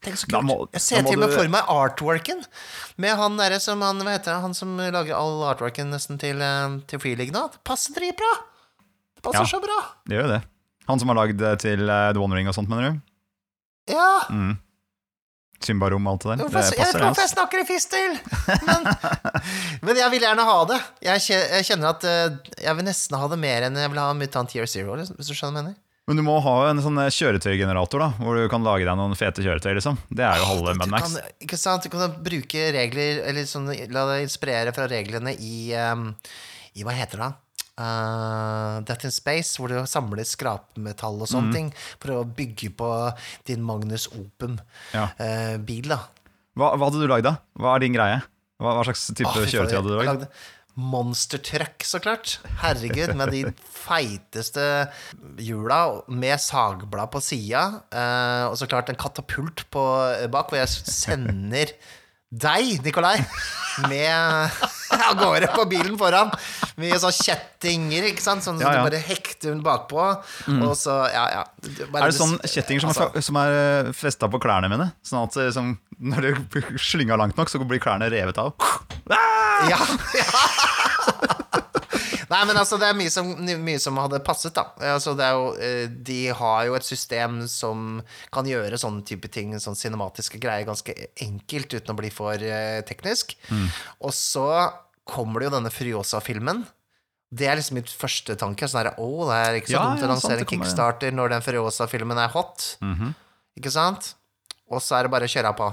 Tenk så kult. må- jeg ser til og med du- for meg artworken med han derre som han, hva heter det, han som lager all artworken nesten til, eh, til Free nå. Det passer dritbra! Det passer Ja. så bra. Det gjør jo det. Han som har lagd til eh, The One Ring og sånt, mener du? Ja. Mm. Symbarom og alt det der. Det jeg vet ikke hvorfor jeg snakker i fistel, men, men jeg vil gjerne ha det. Jeg kjenner at eh, jeg vil nesten ha det mer enn jeg vil ha Mutant Year Zero, liksom, hvis du skjønner hva jeg mener. Men du må ha en sånn eh, kjøretøygenerator, da hvor du kan lage deg noen fete kjøretøy. liksom Det er jo halve Mad Max. ikke sant? Du kan bruke regler, eller sånn, la deg inspirere fra reglene i, um, i Hva heter det? Uh, Death in Space, hvor du samler skrapmetall og sånne sånne ting. For å bygge på din Magnus Opum-bil, Ja. da. Hva, hva hadde du lagd, da? Hva er din greie? Hva, hva slags type oh, kjøretøy hadde du lagd? Lagde Monster truck, så klart. Herregud, med de feiteste hjula med sagblad på sida. eh, og så klart en katapult på bak, hvor jeg sender deg, Nikolai, med av gårde på bilen foran. Mye sånn kjettinger, ikke sant, sånn Ja, ja. du bare hekter hun bakpå. Og så, ja, ja. Bare- Er det sånn kjettinger som, altså, er, som er festa på klærne mine? Sånn at eh, som, når du slynger langt nok, så blir klærne revet av? Ja, ja. Nei, men altså, det er mye som, mye som hadde passet, da. Altså, det er jo, eh, de har jo et system som kan gjøre sånne type ting, sånn cinematiske greier, ganske enkelt uten å bli for teknisk. teknisk. Og så kommer det jo denne Furiosa-filmen. Det er liksom mitt første tanke. Sånn her, oh, det er ikke så Ja, dumt å sant, lansere kickstarter når den Furiosa-filmen er hot. Mhm. Ikke sant? Og så er det bare å kjøre på.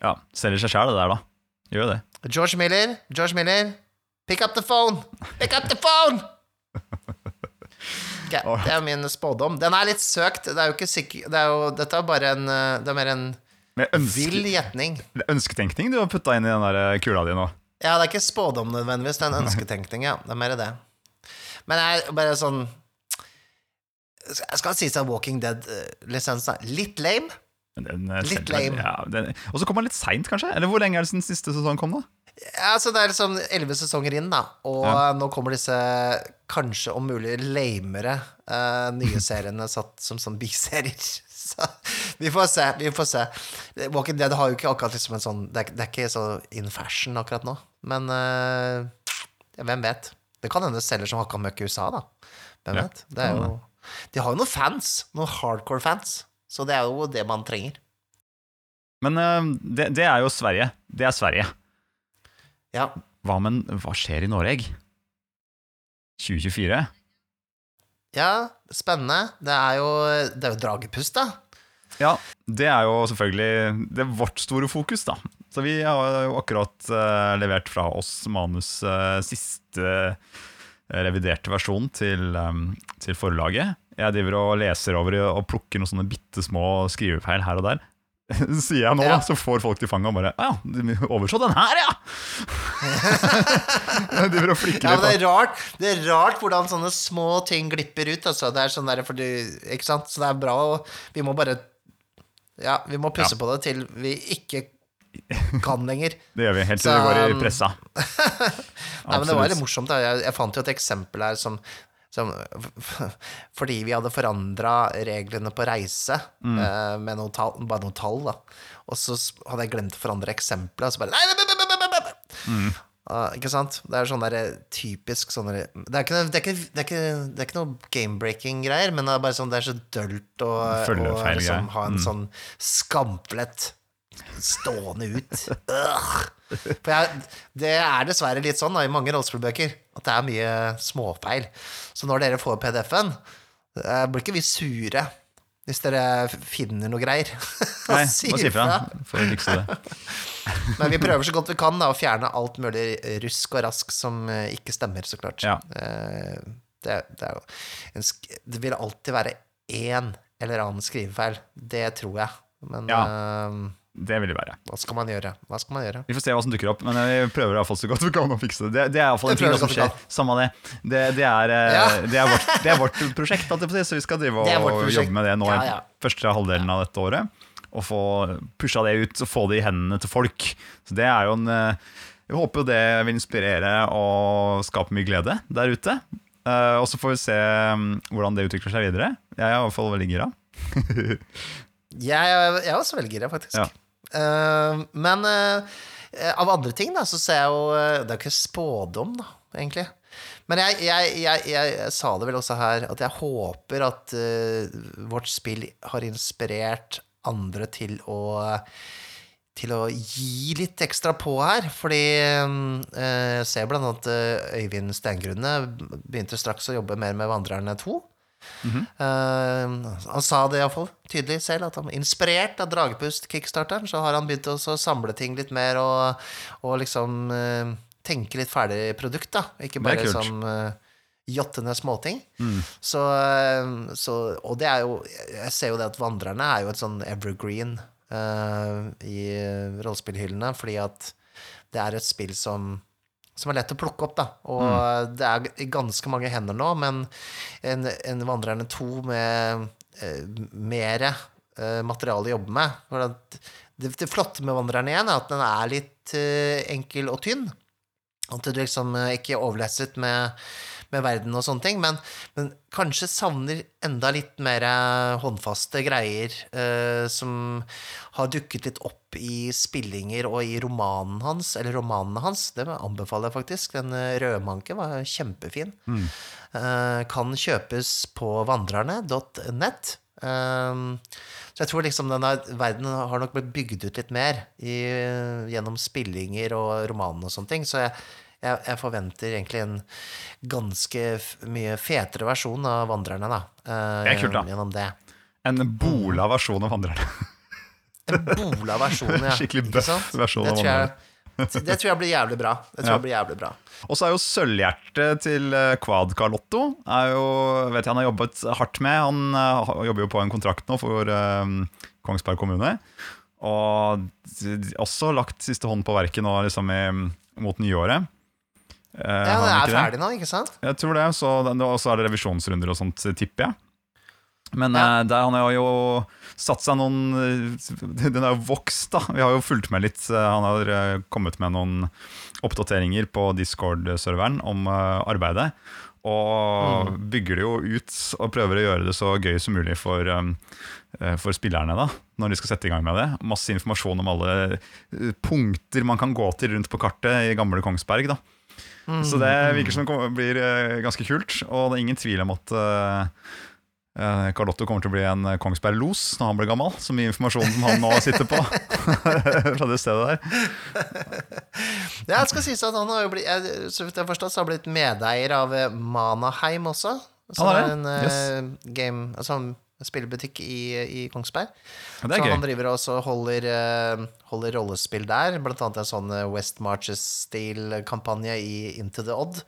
Ja, selger seg sjæl, det der, da. Gjør jo det. George Miller, George Miller, pick up the phone! Pick up the phone! Ok, det er min spådom. Den er litt søkt. Det er jo ikke sikker det er jo, Dette er bare en eh, Det er mer en vill gjetning. det er ønsketenkning du har putta inn i den der eh, kula di nå. Ja, det er ikke spådom nødvendigvis, det er en ønsketenkning, ja. Det er mer det. Men jeg er bare sånn Jeg skal si seg Walking Dead-lisensen er litt lame. Den, eh, Litt lame. Ja, og så kom den litt seint, kanskje? Eller hvor lenge er det siden siste sesong kom, da? Ja, så Det er liksom elleve sesonger inn, da. Og Ja. nå kommer disse kanskje om mulig lamere uh, nye seriene satt som sånn biserier. Så vi får se. vi får se Walking Dead har jo ikke akkurat liksom en sånn Det er, det er ikke så in fashion akkurat nå. Men uh, hvem vet? Det kan hende selger som hakka møkk i USA, da. Hvem Ja, vet? Det jo, de har jo noen fans. Noen hardcore fans. Så det er jo det man trenger. Men uh, det, det er jo Sverige. Det er Sverige. Ja. Hva, men, hva skjer i Norge? 2024? ja, spennende. Det er jo, det er jo dragepust, da. Ja, det er jo selvfølgelig Det er vårt store fokus, da. Så vi har jo akkurat uh, levert fra oss manus uh, siste eh, reviderte versjon til, um, til forlaget. Jeg driver og leser over og plukker noen sånne bitte små skrivefeil her og der. Sier jeg nå, Ja. så får folk til fanget og bare Ja, du overså den her, ja! de Ja, det er rart Det er rart hvordan sånne små ting glipper ut. Altså. Det er sånn der fordi, Ikke sant? Så det er bra og Vi må bare Ja, vi må pusse Ja. på det til vi ikke kan lenger. Det gjør vi helt til Så, vi går i um, pressa. Nei, men det var litt morsomt. Jeg, jeg fant jo et eksempel her som, som Fordi vi hadde forandra reglene på reise eh, med noen tall, bare noen tall, da. Og så hadde jeg glemt å forandre eksempelet, og så bare nei, nei, nei, nei, nei, nei. Ja, ikke sant? Det er sånn der typisk sånn der- det, er ikke, det, er ikke, det, er ikke, det er ikke noe game-breaking-greier, men det er bare sånn det er så dølt å å liksom, ha en Mm. sånn skamplett stående ut. For jeg, det er dessverre litt sånn da, i mange rollespillbøker at det er mye småfeil. Så når dere får PDF-en, eh, blir ikke vi sure hvis dere finner noe greier. Nei, må si fra. Får fikse det. Men vi prøver så godt vi kan da, å fjerne alt mulig rusk og rask som eh, ikke stemmer, så klart. Ja. Eh, Det, det, en, det vil alltid være én eller annen skrivefeil. Det tror jeg. Men eh, Det vil det være. hva skal man gjøre? Hva skal man gjøre? Vi får se hva som dukker opp, men vi prøver i hvert fall så godt vi kan å fikse det. Det, det er iallfall en ting som skjer. Samme det. Det, det, er, eh, Ja. det, er vårt, det er vårt prosjekt, så vi skal drive og jobbe med det nå Ja, ja. første halvdelen av dette året. Og få pusha det ut og få det i hendene til folk. Så det er jo en Vi Jeg håper det vil inspirere og skape mye glede der ute. Eh, og så får vi se mm, hvordan det utvikler seg videre. Jeg er i hvert fall veldig gira. Jeg, jeg er også veldig gira, faktisk. Ja. Uh, men uh, av andre ting, da, så ser jeg jo eh, Det er jo ikke spådom, da, egentlig. Men jeg, jeg, jeg, sa det vel også her, at jeg håper at uh, vårt spill har inspirert andre til å til å gi litt ekstra på her, fordi eh, jeg ser blant annet Øyvind Steingrunne begynte straks å jobbe mer med Vandrerne 2. Eh, han sa det iallfall tydelig selv, at han inspirert av Dragepust-kickstarteren, så har han begynt å samle ting litt mer og, og liksom uh, tenke litt ferdig produkt, da. Ikke bare som uh, jottende småting. Mm. Så, eh, så Og det er jo Jeg ser jo det at Vandrerne er jo et sånn evergreen eh, i rollespillhyllene, fordi at det er et spill som som er lett å plukke opp, da. Og Mm. det er i ganske mange hender nå, men en, en Vandrerne 2 med eh, mer eh, materiale å jobbe med det, det flotte med Vandrerne 1 er at den er litt eh, enkel og tynn. At du liksom eh, ikke er overlesset med, med verden og sånne ting, men, men kanskje savner enda litt mer eh, håndfaste greier eh, som har dukket litt opp i spillinger og i romanen hans, eller romanene hans. Det anbefaler jeg faktisk. Den eh, Rødmanke var kjempefin. Eh, kan kjøpes på vandrerne.nett. Um, så jeg tror liksom denne verden har nok blitt bygd ut litt mer i, gjennom spillinger og romaner og sånne ting. Så jeg, jeg, jeg forventer egentlig en ganske mye fetere versjon av Vandrerne, da. eh, Det er kult, da. Gjennom det. En bola versjon av Vandrerne. En bola versjon, ja. Skikkelig ikke bøff versjon av Vandrerne. det tror jeg blir jævlig bra. Det tror Ja. jeg blir jævlig bra. Og så er jo sølvhjertet til eh, Quad Carlotto er jo, vet jeg, Han har jobbet hardt med. Han eh, jobber jo på en kontrakt nå for eh, Kongsberg kommune. Og også lagt siste hånd på verket nå liksom i, mot nyåret. Eh, Ja, det han er ferdig ferdig nå, ikke sant? Jeg tror det. Så det- Og så er det revisjonsrunder og sånt, tipper jeg. Men Ja. uh, der han har jo satt seg noen eh, Den er jo vokst, da. Vi har jo fulgt med litt. Han har kommet med noen oppdateringer på Discord-serveren om uh, arbeidet. Og bygger det jo ut og prøver å gjøre det så gøy som mulig for, um, for spillerne da, når de skal sette i gang med det. Masse informasjon om alle punkter man kan gå til rundt på kartet i gamle Kongsberg. da. Så det virker som det blir eh, ganske kult, og det er ingen tvil om at uh, Carlotto kommer til å bli en eh, Kongsberg-los når han blir gammel. Så mye informasjon som han nå sitter på fra det stedet der. Ja, jeg skal sies at han har jo blitt jeg- Så vidt jeg har forstått, så har han blitt medeier av eh, Manaheim også. Som ah, er en eh, game Altså spillbutikk i, i Kongsberg. Ja, så gøy. han driver også og holder, eh, holder rollespill der, blant annet en sånn eh, West Marches-stil-kampanje i Into the Odd,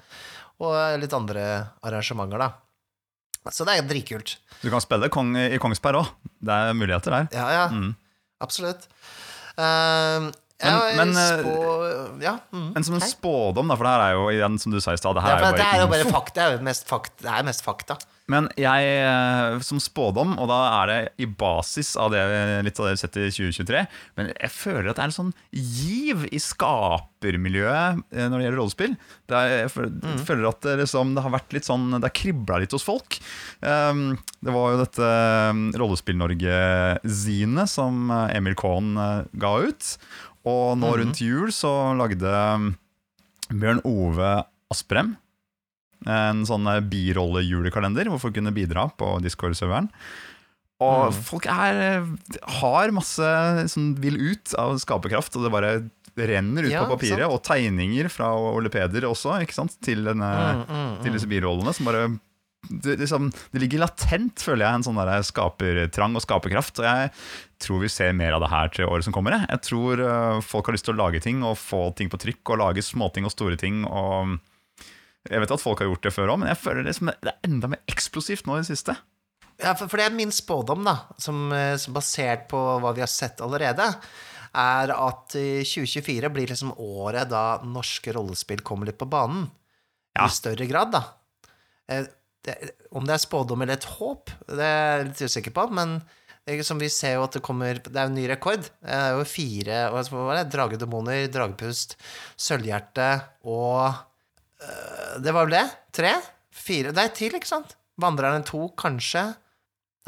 og eh, litt andre arrangementer, da. Så det er dritkult. Du kan spille kong i Kongsberg òg. Det er muligheter der. Ja, ja. Mm. Absolutt. Uh, ja, men, eh, spå... Ja. Mm. Men som en spådom, da, for det her er jo igjen, som du sa i stad, det her ja, er det er jo jo bare fakta. Det er jo mest fakta. Det er mest fakta. Men jeg, eh, som spådom, og da er det i basis av det, litt av det vi har sett i 2023, men jeg føler at det er en sånn giv i skapermiljøet eh, når det gjelder rollespill. Det er, jeg føler, Mm. føler at det, liksom, det har vært litt sånn Det har kribla litt hos folk. Um, det var jo dette um, Rollespill-Norge-zine som Emil eh, ga ut. Og nå Mhm. rundt jul så lagde um, Bjørn Ove Asprem en sånn birollejulekalender birolle-julekalender hvor folk kunne bidra på Discord-serveren. Og Mm. folk er, har masse som vil ut av skaperkraft, og det bare renner ut Ja, på papiret. sant. Og tegninger fra Ole Peder også? Til, denne, Mm, mm, til disse birollene. Som bare det, liksom, det ligger latent, føler jeg, en sånn der skapertrang og skaperkraft. Og jeg tror vi ser mer av det her til året som kommer. Jeg, jeg tror eh, folk har lyst til å lage ting og få ting på trykk, og lage småting og store ting. og jeg vet at folk har gjort det før òg, men jeg føler det, som det er enda mer eksplosivt nå i det siste. Ja, for, for det er min spådom, da, som, eh, som basert på hva vi har sett allerede, er at eh, 2024 blir liksom året da norske rollespill kommer litt på banen. Ja. I større grad, da. Eh, Det, om det er spådom eller et håp, det er jeg litt usikker på, men det som vi ser jo at det kommer Det er en ny rekord. Det er jo fire hva det? Dragedemoner, Dragepust, Sølvhjerte og øh, Det var vel det? Tre? Fire? Det er til, ikke sant? Vandrerne to, kanskje?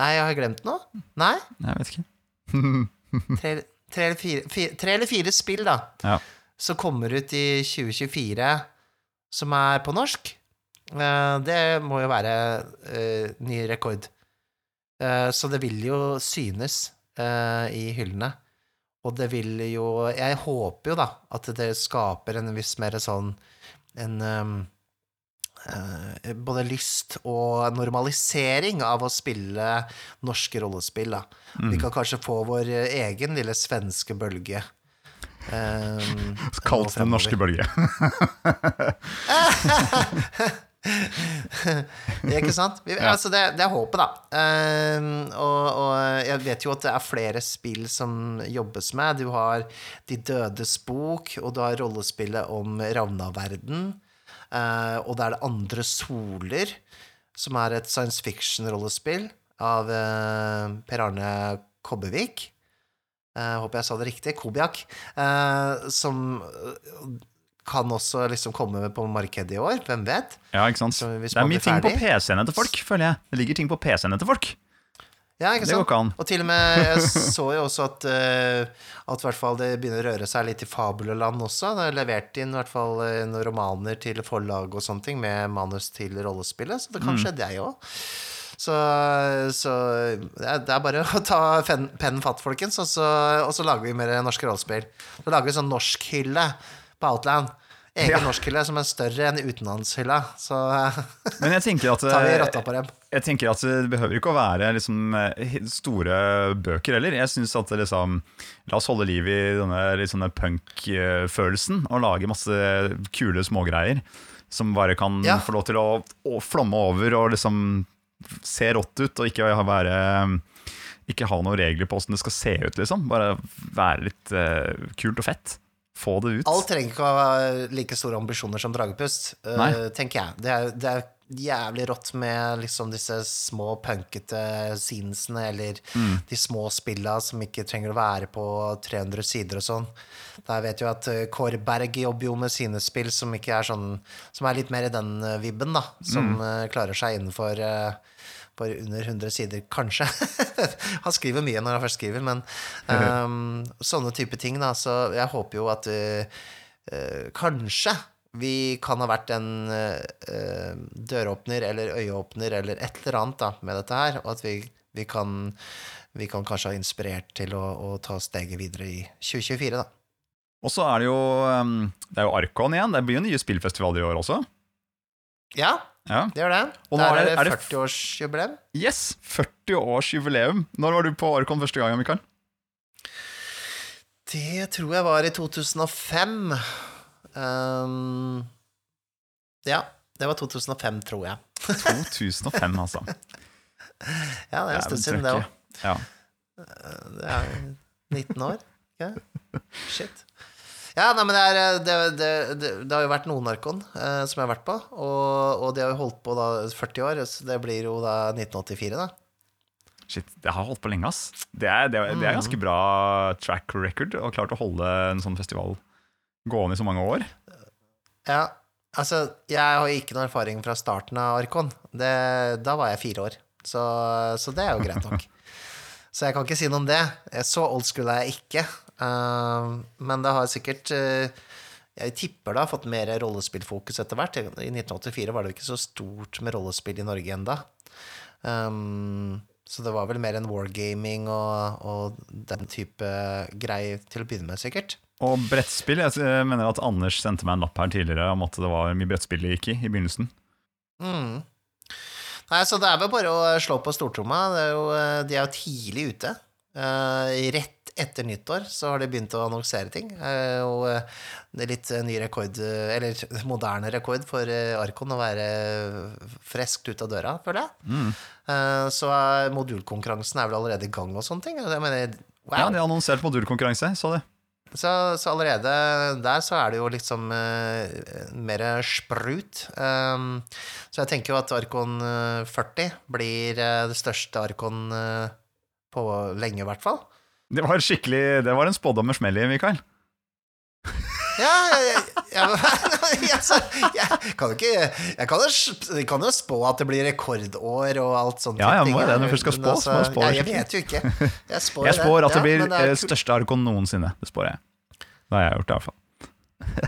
Nei, jeg har glemt noe? Nei? Jeg vet ikke. Tre, tre, eller, fire, fire, tre eller fire spill, da, Ja. som kommer ut i 2024, som er på norsk. Eh, det må jo være eh, ny rekord. Eh, så det vil jo synes eh, i hyllene. Og det vil jo Jeg håper jo, da, at det skaper en viss mer sånn en eh, både lyst og normalisering av å spille norske rollespill. Da. Vi kan kanskje få vår egen lille svenske bølge. Um, Kalt Den norske bølge. Ikke sant? Vi, Ja. altså det, det er håpet, da. Uh, og, og jeg vet jo at det er flere spill som jobbes med. Du har De dødes bok, og du har rollespillet om Ravnaverden. Uh, og det er Det andre soler, som er et science fiction-rollespill av uh, Per Arne Kobbevik. Uh, håper jeg sa det riktig. Kobiak. Som kan også liksom komme på markedet i år. Hvem vet? Ja, ikke sant? Det er mye ting på PC-ene til folk, føler jeg. Det ligger ting på PC-ene til folk. Ja, ikke sant? an. Og til og med Jeg så jo også at uh, At hvert fall det begynner å røre seg litt i fabuleland også. Det er levert inn i hvert fall eh, noen romaner til forlag og sånne ting med manus til rollespillet, så det Mm. kan skje det òg. Så, så det, er bare å ta pennen fatt, folkens, og så, og så lager vi mer norske rollespill. Så lager vi sånn norskhylle på Outland. Egen Ja. norskhylle som er større enn utenlandshylla. Så eh, Men jeg tenker at tar vi eh, rotta på dem. Jeg tenker at Det behøver ikke å være liksom, eh, store bøker heller. Jeg synes at liksom, La oss holde liv i denne liksom, punk-følelsen og lage masse kule smågreier som bare kan Ja. få lov til å, å flomme over og liksom se rått ut, og ikke ha- være ikke ha noen regler på åssen det skal se ut, liksom. Bare være litt uh, kult og fett. Få det ut. Alt trenger ikke å ha like store ambisjoner som Dragepust, eh, Nei. tenker jeg. Det er, det er jævlig rått med liksom disse små punkete scenesene, eller Mm. de små spilla som ikke trenger å være på 300 sider og sånn. Der vet jo at eh, Kåre Berg jobber jo med sine spill som ikke er sånn Som er litt mer i den eh, vibben, da. Som Mm. klarer seg innenfor eh, for under 100 sider, kanskje. han skriver mye når han først skriver, men um, sånne type ting, da. Så jeg håper jo at uh, uh, kanskje vi kan ha vært en uh, døråpner eller øyeåpner eller et eller annet da, med dette her, og at vi, vi, kan, vi kan kanskje ha inspirert til å, å ta steget videre i 2024, da. Og så er det jo um, Det er jo Arkon igjen. Det blir jo nye spillfestivaler i år også. Ja, Ja. det gjør det. Og Der er er det- er det det 40-årsjubileum. Yes! 40-årsjubileum. Når var du på Orkon første gang, Mikael? Det tror jeg var i 2005. Um, ja, det var 2005, tror jeg. 2005, altså. Ja, det er en stund siden, det òg. Ja. Det er 19 år. Ja. Shit. Ja, nei, men det, er, det, det, det, det har jo vært noen Arkon eh, som jeg har vært på, og, og de har jo holdt på da 40 år, så det blir jo da 1984, da. Shit, det har holdt på lenge, ass. Det er, det, er, det er Mm. ganske bra track record og klart å holde en sånn festival gående i så mange år. Ja, altså, jeg har ikke noe erfaring fra starten av Arkon. Det, da var jeg fire år, så, så det er jo greit nok. Så jeg kan ikke si noe om det. Så old school er jeg ikke. Uh, men det har sikkert uh, Jeg tipper det har fått mer rollespillfokus etter hvert. I 1984 var det ikke så stort med rollespill i Norge enda. Um, så det var vel mer en wargaming og, og den type greier til å begynne med, sikkert. Og brettspill Jeg eh, mener at Anders sendte meg en lapp her tidligere om at det var mye brettspill det gikk i i begynnelsen. Mm. Nei, så det er vel bare å slå på stortromma. Eh, de er jo tidlig ute. Uh, rett etter nyttår så har de begynt å annonsere ting. Eh, og eh, det er litt eh, ny rekord, eller moderne rekord for Arkon å være freskt ut av døra, føler jeg. Mm. Så modulkonkurransen er vel allerede i gang og sånne ting. Mener, wow. Ja, de har annonsert modulkonkurranse, så det. Så, så allerede der så er det jo liksom uh, mer sprut. Um, så jeg tenker jo at Arkon eh, 40 blir det største Arkon uh, på lenge, i hvert fall. Det var skikkelig Det var en spådom med smell i, Mikael. Ja, jeg, jeg, jeg, altså, jeg kan jo ikke Jeg kan jo, sp- jeg kan jo spå at det blir rekordår og alt sånt. Ja, ja, må det. Når du skal spå, så må du spå ja, Jeg vet jo ikke. Jeg spår, Jeg spår at det Ja, blir men er eh, største Arkon noensinne. Det spår jeg. Det har jeg gjort, i hvert fall.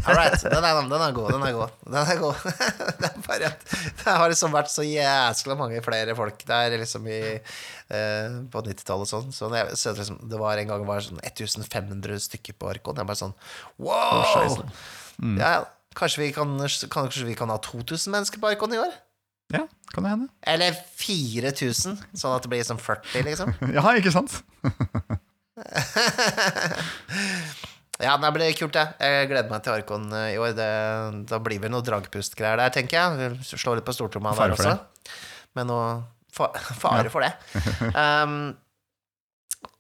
All right. Den er, den er god. Den er god. Den er god. det er bare at det har liksom vært så jæskla mange flere folk der liksom i, eh, på 90-tallet og sånn. Så så liksom, det var en gang var sånn 1500 stykker på Arkon. Jeg bare sånn wow! Ja, kanskje vi, kan, kanskje vi kan ha 2000 mennesker på Arkon i år? Ja, kan det hende. Eller 4000, sånn at det blir sånn 40, liksom. Ja, ikke sant? Ja, det blir kult, det. Jeg gleder meg til Arkon eh, i år. Det, da blir vel noe dragpustgreier der, tenker jeg. Slå litt på stortromma der også. Men noe fa fare for det. Um,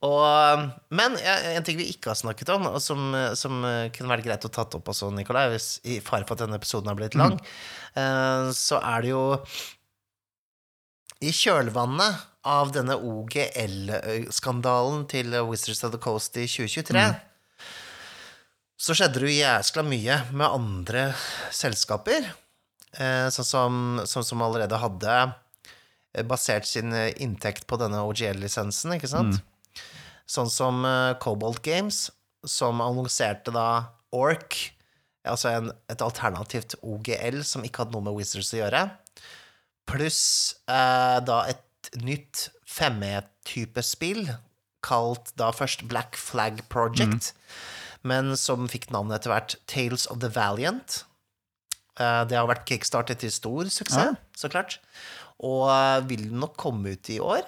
og, men en ting vi ikke har snakket om, og som, som kunne vært greit å tatt opp også, Nikolai, hvis, i fare for at denne episoden har blitt lang, eh, så er det jo i kjølvannet av denne OGL-skandalen til Wizards of the Coast i 2023, så skjedde det jo jæskla mye med andre selskaper, eh, sånn som, sånn som allerede hadde eh, basert sin eh, inntekt på denne OGL-lisensen, ikke sant? Sånn som Cobalt Games, som annonserte da Orc, altså en, et alternativt OGL som ikke hadde noe med Wizards å gjøre, pluss eh, da et nytt 5E-type spill, kalt da først Black Flag Project, men som fikk navnet etter hvert Tales of the Valiant. Eh, det har vært kickstartet til stor suksess, Ja. så klart, og eh, vil nok komme ut i år.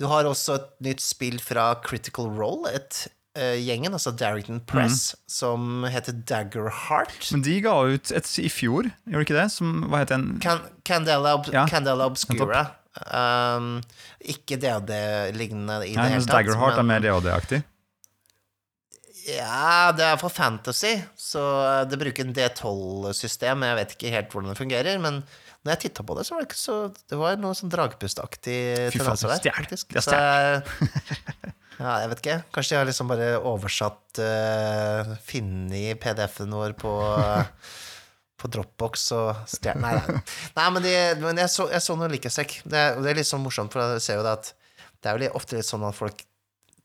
Du har også et nytt spill fra Critical Role, et uh, gjengen, altså Darrington Press, som heter Dagger Heart. Men de ga ut et i fjor, gjorde de ikke det? Som, hva het den? Can Candela, Ob Ja, Candela Obscura. Um, ikke DOD-lignende i Nei, det hele tatt. Dagger Heart er men- mer DOD-aktig. Ja, det er for fantasy, så det bruker en D12-system. Jeg vet ikke helt hvordan det fungerer, men når jeg titta på det, så var det ikke så Det var noe sånn dragpustaktig tendenser der, stjel. faktisk. Så ja, jeg vet ikke. Kanskje de har liksom bare oversatt uh, Funnet PDF-en vår på på Dropbox og stjerne Nei, nei. nei men, de, men jeg, så, jeg så noe likhetstrekk. Det, det er litt sånn morsomt, for jeg ser jo det at det er jo ofte litt sånn at folk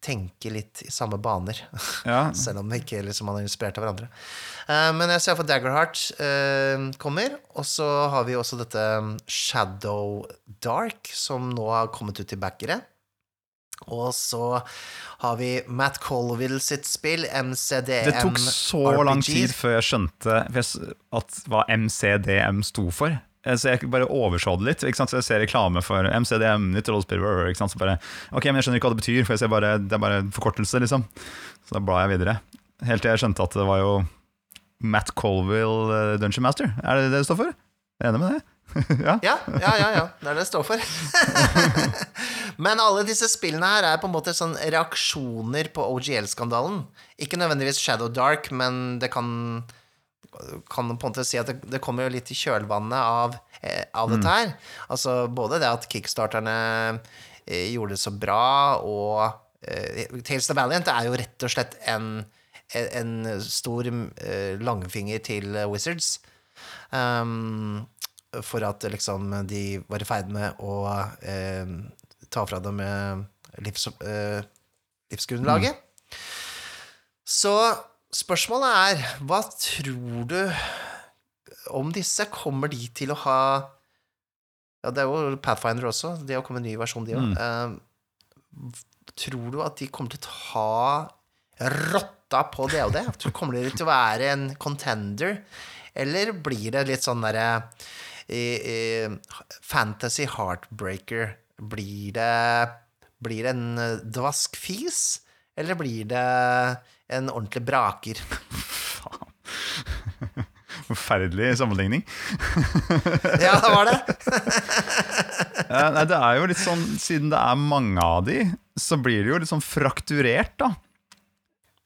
tenker litt i samme baner. Ja, Selv om det ikke liksom, man er inspirert av hverandre. Uh, men jeg ser for Daggerheart uh, kommer, og så har vi også dette um, Shadow Dark, som nå har kommet ut til backere. Og så har vi Matt Colville sitt spill, MCDM RPG. Det tok så lang tid før jeg skjønte at hva MCDM sto for. Eh, Så jeg bare overså det litt. Så jeg ser reklame for MCDM, nytt rollespill? Så bare, ok, men jeg skjønner ikke hva det betyr, for jeg ser bare, det er bare en forkortelse, liksom. Så da blar jeg videre. Helt til jeg skjønte at det var jo Matt Colville eh, Dungeon Master. Er det det det står for? Jeg er enig med det. ja. Ja, ja, ja, ja. Det er det det står for. Men alle disse spillene her er på en måte sånn reaksjoner på OGL-skandalen. Ikke nødvendigvis Shadow Dark, men det kan kan på en måte si at det, det kommer jo litt i kjølvannet av, eh, av dette her. Altså både det at kickstarterne eh, gjorde det så bra, og eh, Tales of Valiant er jo rett og slett en, en, stor langfinger til Wizards. Um, for at liksom de var i ferd med å eh, ta fra dem livs, eh, livsgrunnlaget. Så spørsmålet er, hva tror du om disse? Kommer de til å ha Ja, det er jo Pathfinder også, det har kommet en ny versjon, de òg. Eh, tror du at de kommer til å ta rotta på det? Kommer de til å være en contender? Eller blir det litt sånn derre Fantasy heartbreaker? Blir det, blir det en eh, dvask fis? Eller blir det en ordentlig braker? Forferdelig sammenligning. Ja, det var det. Nei, det er jo litt sånn, Siden det er mange av de, så blir det jo litt sånn frakturert, da.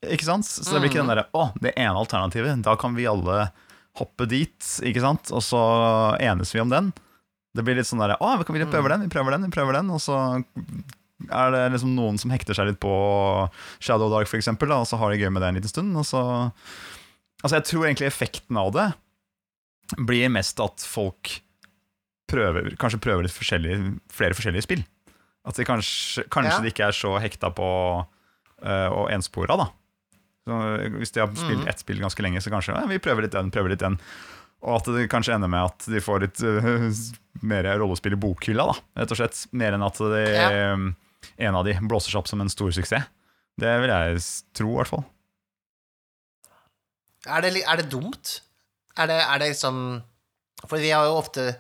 Ikke sant? Så det blir ikke den derre Å, det ene alternativet. Da kan vi alle hoppe dit, ikke sant? Og så enes vi om den. Det blir litt sånn derre Å, vi prøver den, vi prøver den, vi prøver den. Og så er det liksom noen som hekter seg litt på Shadow Dark, for da, og så har de gøy med det en liten stund. Så Altså, jeg tror egentlig effekten av det blir mest at folk prøver, kanskje prøver litt forskjellige, flere forskjellige spill. At de kanskje, kanskje Ja. de ikke er så hekta på uh, og enspora, da. Så hvis de har spilt Mhm. ett spill ganske lenge, så kanskje ja, vi prøver litt den, prøver litt den. Og at det kanskje ender med at de får litt uh, mer rollespill i bokhylla, da. Rett og slett. Mer enn at de, Ja. um, en av de blåser seg opp som en stor suksess. Det vil jeg tro, i hvert fall. Er det, er det dumt? Er det, er det liksom For vi har jo ofte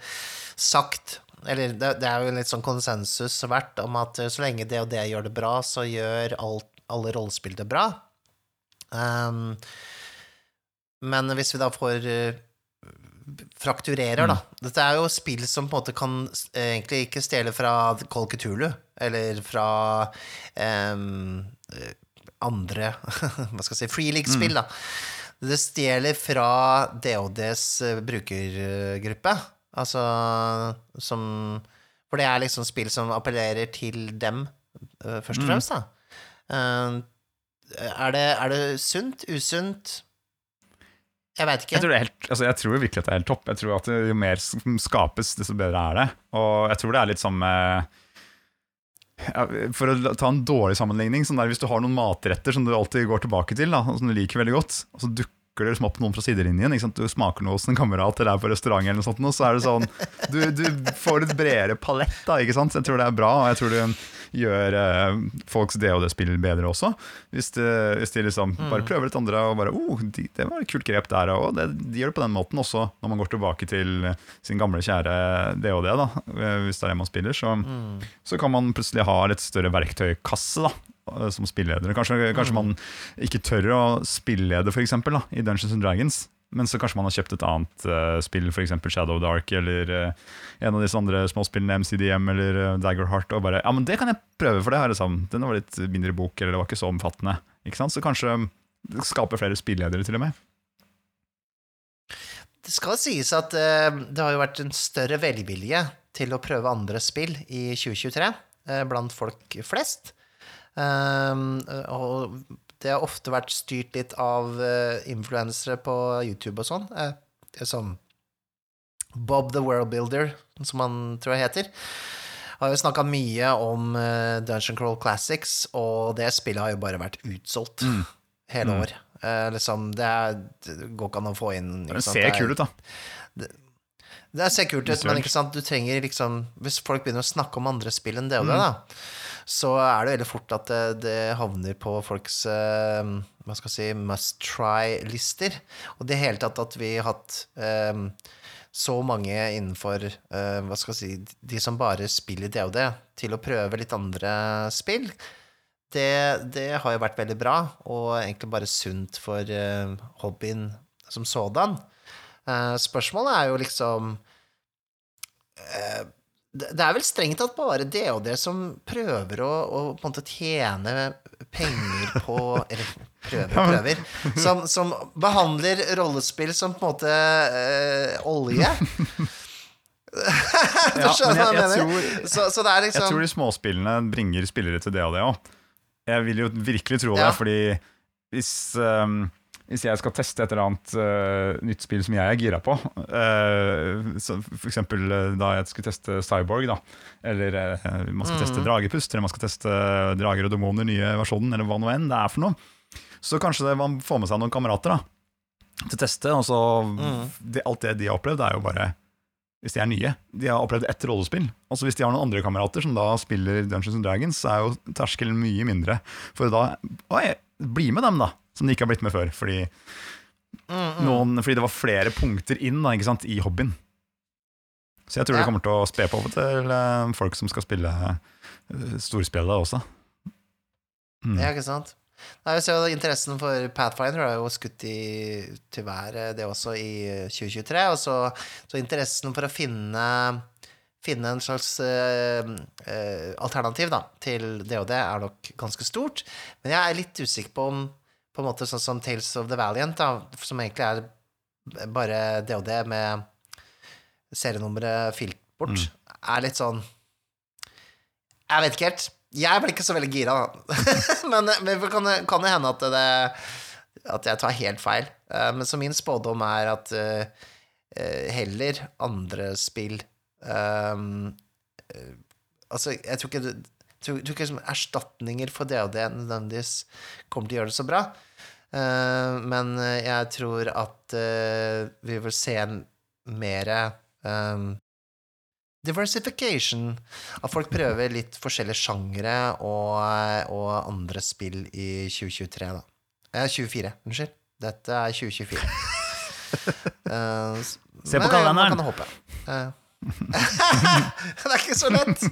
sagt Eller det, det er jo litt sånn konsensus verdt om at eh, så lenge det og det gjør det bra, så gjør alt, alle rollespill det bra. Um, men hvis vi da får eh, frakturerer, da Dette er jo spill som på en måte kan egentlig ikke stjele fra Cthulhu, eller fra eh, andre Hva skal jeg si Free League-spill, da. Det stjeler fra DODs eh, brukergruppe. Altså som For det er liksom spill som appellerer til dem, eh, først og fremst, da. Eh, er, det, er det sunt? Usunt? Jeg veit ikke. Jeg tror, helt, altså jeg tror virkelig at det er helt topp. Jeg tror at Jo mer som skapes, desto bedre er det. Og jeg tror det er litt sånn med For å ta en dårlig sammenligning sånn der, Hvis du har noen matretter som du alltid går tilbake til, da, som du liker veldig godt, og så dukker det liksom opp noen fra sidelinjen. Du smaker noe hos en kamerat eller er på restaurant, eller noe sånt, og så er det sånn Du, du får et bredere palett. da, ikke sant? Jeg tror det er bra, og jeg tror det gjør eh, folks DOD-spill bedre også. Hvis de, hvis de liksom bare prøver litt andre og bare oh, de, Det var et kult grep der, og det, de gjør det på den måten også når man går tilbake til sin gamle, kjære DOD, da, eh, hvis det er det man spiller. Så, så kan man plutselig ha litt større verktøykasse da, som spilleledere. Kanskje, kanskje man ikke tør å spillede, for eksempel, da, i Dungeons and Dragons. Men så kanskje man har kjøpt et annet uh, spill, f.eks. Shadow Dark, eller uh, en av disse andre småspillene, MCDM eller uh, Daggerheart, og bare Ja, men det kan jeg prøve, for det her liksom, den var litt mindre bok, eller det var ikke så omfattende. Ikke sant? Så kanskje det skaper flere spilledere, til og med. Det skal sies at uh, det har jo vært en større velvilje til å prøve andre spill i 2023 eh, blant folk flest. Um, og det har ofte vært styrt litt av uh, influensere på YouTube og sånn. Uh, som Bob the World Builder, som han tror jeg heter. Har jo snakka mye om uh, Dungeon Crawl Classics, og det spillet har jo bare vært utsolgt hele år. Uh, liksom, det, er, det går ikke an å få inn Det ser er- kul ut, da. det ser kult ut, men ikke sant? du trenger liksom Hvis folk begynner å snakke om andre spill enn det og det, da, så er det veldig fort at det, det havner på folks eh, hva skal jeg si, must try-lister. Og det hele tatt at vi har hatt eh, så mange innenfor eh, hva skal jeg si, de som bare spiller DOD, til å prøve litt andre spill. Det, det har jo vært veldig bra, og egentlig bare sunt for uh, hobbyen som sådan. Uh, spørsmålet er jo liksom eh, det er vel strengt tatt bare DOD som prøver å, å på en måte tjene penger på Eller prøver og prøver. Som, som behandler rollespill som på en måte øh, olje. du skjønner hva men jeg, jeg- jeg mener? så, så det er Jeg tror liksom de småspillene bringer spillere til det og òg. Jeg vil jo virkelig tro det, Ja. fordi hvis, ehm, hvis jeg skal teste et eller annet uh, nytt spill som jeg er gira på, uh, for eksempel eh, da jeg skulle teste Cyborg, da, eller uh, man skal teste Dragepust, eller man skal teste Drager og demoner, nye versjonen, eller hva nå enn det er for noe, så kanskje det, man får med seg noen kamerater da, til å teste, og så det, alt det de har opplevd, er jo bare hvis de er nye. De har opplevd ett rollespill. Altså Hvis de har noen andre kamerater som da spiller Dungeons and Dragons, så er jo terskelen mye mindre. For da Oi, bli med dem, da! Som de ikke har blitt med før. Fordi, noen, fordi det var flere punkter inn da, ikke sant, i hobbyen. Så jeg tror Ja. det kommer til å spe på til eh, folk som skal spille eh, storspillet også. Mm. Ja, ikke sant? Nei, vi ser jo Interessen for Pathfinder har jo skutt i, til været, det også, i eh, 2023. Og så, så interessen for å finne, finne en slags uh, uh, alternativ da, til DOD er nok ganske stort. Men jeg er litt usikker på om på en måte sånn som Tales of the Valiant, da, som egentlig er bare DOD med serienummeret filt bort, er litt sånn Jeg vet ikke helt. Jeg ble ikke så veldig gira, da. men men det kan, det hende at det At jeg tar helt feil. Uh, Men så min spådom er at eh, heller andre spill um, Altså, jeg tror ikke tror, tror ikke liksom erstatninger for DOD nødvendigvis kommer til å gjøre det så bra. Uh, men jeg tror at uh, vi vil se mer um, diversification. At folk prøver litt forskjellige sjangere og, og andre spill i 2023, da. Eh, 24, unnskyld. Dette er 2024. uh, Se på kalenderen. Man kan håpe. Eh. det er ikke så lett!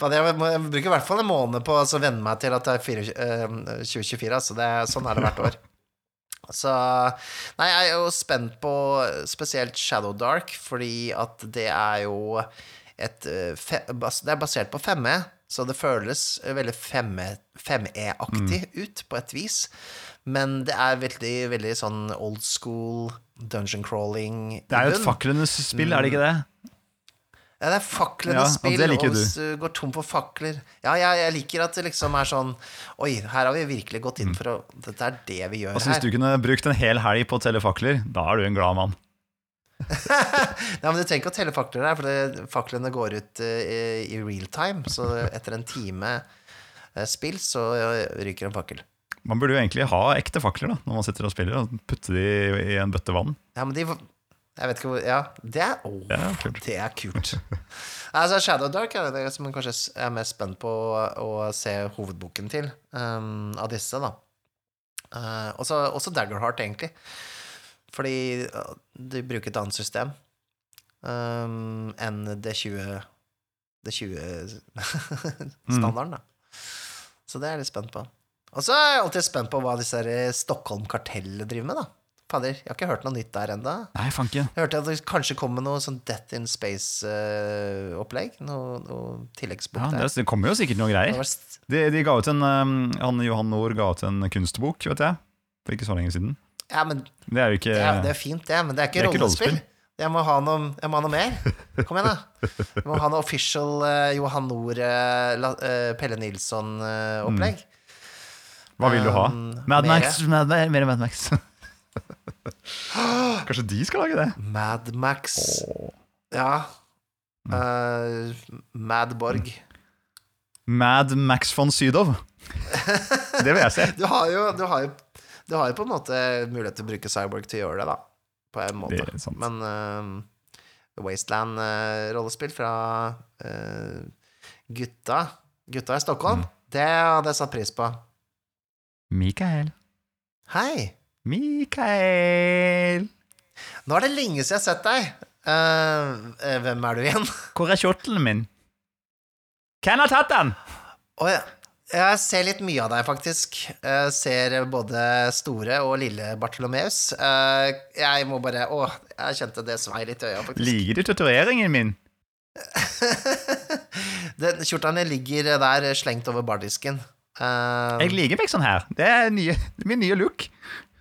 Men jeg, må, jeg bruker i hvert fall en måned på å altså, venne meg til at det er 24, eh, 2024. Altså det, er- sånn er det hvert år. Så Nei, jeg er jo spent på spesielt Shadow Dark, fordi at det er jo et eh, fe, Det er basert på 5E, så det føles veldig 5E-aktig ut, på et vis. Men det er veldig, veldig sånn old school dungeon crawling. Det er jo et faklenes spill, er det ikke det? Ja, det er faklenes Ja, og spill, og hvis du går tom for fakler Ja, jeg, jeg liker at det liksom er sånn Oi, her har vi virkelig gått inn for å Dette er det vi gjør Altså Hvis du kunne brukt en hel helg på å telle fakler, da er du en glad mann. Nei, men du trenger ikke å telle fakler der, for det, faklene går ut uh, i, i real time. Så etter en time uh, spill, så uh, ryker en fakkel. Man burde jo egentlig ha ekte fakler da når man sitter og spiller, og putte de i en bøtte vann. Ja, men de Jeg vet ikke hvor Ja, det er oh, Det er kult. det er kult. altså, Shadow Dark er det som man kanskje er mest spent på å, å se hovedboken til, um, av disse, da. Uh, også, også Daggerheart, egentlig. Fordi de bruker et annet system um, enn det 20 Det 20-standarden, da. Så det er jeg litt spent på. Og så er jeg alltid spent på hva disse Stockholm-kartellene driver med, da. Fader, jeg har ikke hørt noe nytt der ennå. Jeg hørte at det kanskje kom med noe sånn Death in Space-opplegg. noe, noe tilleggsbok Ja, der. det, kommer jo sikkert noen greier. De, de ga ut en, um, han Johan Nord ga ut en kunstbok, vet jeg. For ikke så lenge siden. ja, men Det er jo ikke det er, det er fint, det, men det er ikke, Det er ikke rollespill. Jeg må, ha noe, jeg må ha noe mer. Kom igjen, da. Jeg må ha noe official uh, Johan Nord, uh, Pelle Nilsson-opplegg. Hva vil du ha? Um, Mad Max, Max. Mad, mer Mad Max. Kanskje de skal lage det? Mad Max. Ja. Mm. Mad Borg. Mad Max von Sydow. Det vil jeg se. Du har jo, du har jo, du har jo på en måte mulighet til å bruke Cyborg til å gjøre det, da. På en måte. Men uh, Wasteland-rollespill fra uh, gutta Gutta i Stockholm, Mm. det hadde jeg satt pris på. Mikael. Hei! Mikael. Nå er det lenge siden jeg har sett deg. Eh, eh, hvem er du igjen? Hvor er kjortelen min? Hvem har tatt den? Å, ja. Jeg ser litt mye av deg, faktisk. Jeg ser både store og lille Bartolomeus. Eh, jeg må bare Å, jeg kjente det svei litt i øya, faktisk. Liker du tatoveringen min? Den Kjortelen ligger der slengt over bardisken. Eh, Jeg liker meg sånn her. Det er nye, min nye look.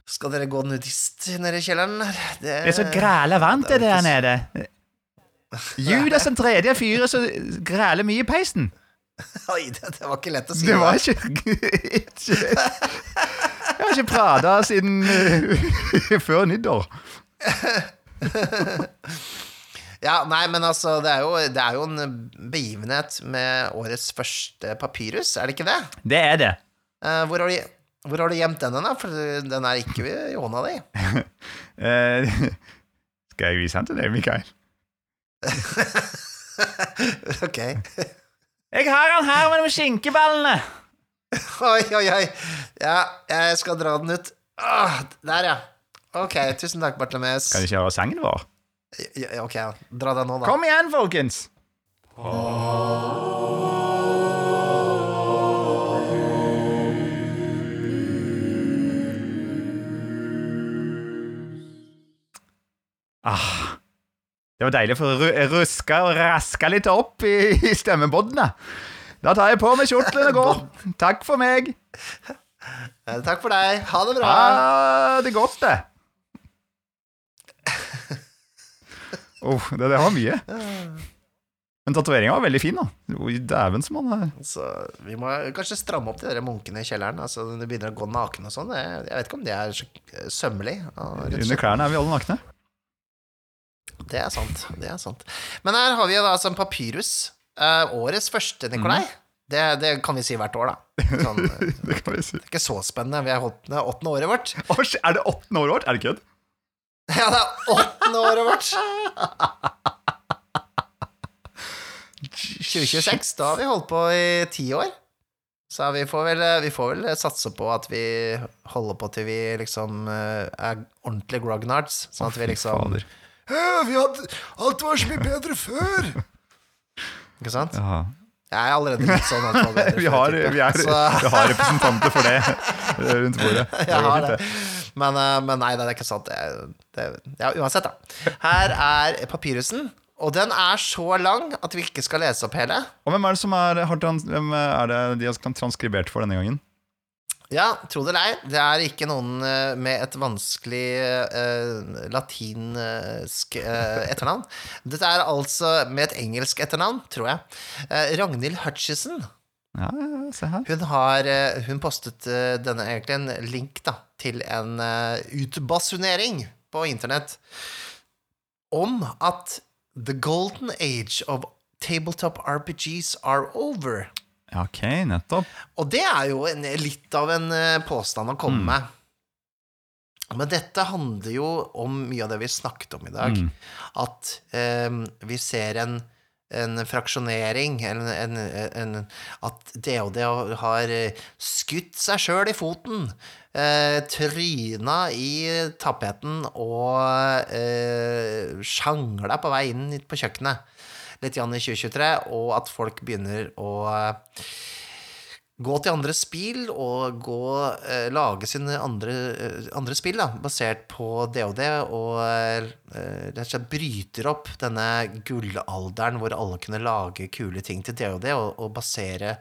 Skal dere gå nudist nede i kjelleren? Det, Det er så græle varmt det det er der nede. Judas den tredje fyret så græle mye i peisen. Oi, det, det var ikke lett å si. Det var ikke, ikke Jeg har ikke prata siden eh, før nyttår. Ja, nei, men altså, det er, jo, det er jo en begivenhet med årets første papyrus, er det ikke det? Det er det. Uh, hvor, har du, hvor har du gjemt den, da? For den er ikke i hånda di. Eh, skal jeg vise den til deg, Mikael? ok. Jeg har den her mellom skinkeballene. Oi, oi, oi. Ja, jeg skal dra den ut. Åh, der, ja. Ok, tusen takk, Bartlemes. Kan du ikke høre sangen vår? Ja, ok, ja. dra den nå, da. Kom igjen, folkens! Ah, det var deilig å ruske ruska og raska litt opp i, i stemmebåndene. Da tar jeg på meg kjortelen og går. Takk for meg. Takk for deg. Ha det bra. Ha det godt, det. Oh, det, det var mye. Men tatoveringa var veldig fin, da. Dæven som han er. Så vi må kanskje stramme opp de der munkene i kjelleren. Altså, når du begynner å gå naken og sånn. Jeg vet ikke om det er så sømmelig. Under klærne er vi alle nakne. Det er sant. Det er sant. Men her har vi jo da altså en papyrus. Eh, årets første, Nikolai. Mm. Det, det kan vi si hvert år, da. Sånn, eh, det kan vi si. Det er ikke så spennende. Vi har holdt det åttende året vårt. Er det åttende året vårt? Er det kødd? Ja, det er åttende året vårt! 2026, da har vi holdt på i ti år. Så vi får, vel, vi får vel satse på at vi holder på til vi liksom eh, er ordentlige grognards. Sånn at vi liksom fader. «Hæ, vi hadde, Alt var så mye bedre før! Ikke sant? Ja. Jeg er allerede litt sånn alt var bedre Vi, har, vi, er, vi har representanter for det eh, rundt bordet. Det Jeg har det. Men, eh, men nei, det er ikke sant. Det, det, ja, uansett, da. Her er papyrusen. Og den er så lang at vi ikke skal lese opp hele. Og hvem er det som er, har hvem er det de har transkribert for denne gangen? Ja, tro det eller ei, det er ikke noen eh, med et vanskelig uh, latinsk uh, etternavn. Dette er altså med et engelsk etternavn, tror jeg. Uh, Ragnhild Hutchison. Ja, se her. Hun har Hun postet denne egentlig en link da til en utbasunering på internett om at the golden age of tabletop RPGs are over. Ja, ok, nettopp. Og det er jo en, litt av en eh, påstand å komme med. Men dette handler jo om mye av det vi snakket om i dag. Mm. At eh, vi ser en, en fraksjonering, en, en, at DOD har eh, skutt seg sjøl i foten. Eh, tryna i tapeten og eh, sjangla på vei inn på kjøkkenet litt igjen i 2023, og at folk begynner å eh, gå til andre spill og gå, eh, lage sine andre, eh, andre spill, da, basert på DOD, og eh, rett og slett bryter opp denne gullalderen hvor alle kunne lage kule ting til DOD, og, og basere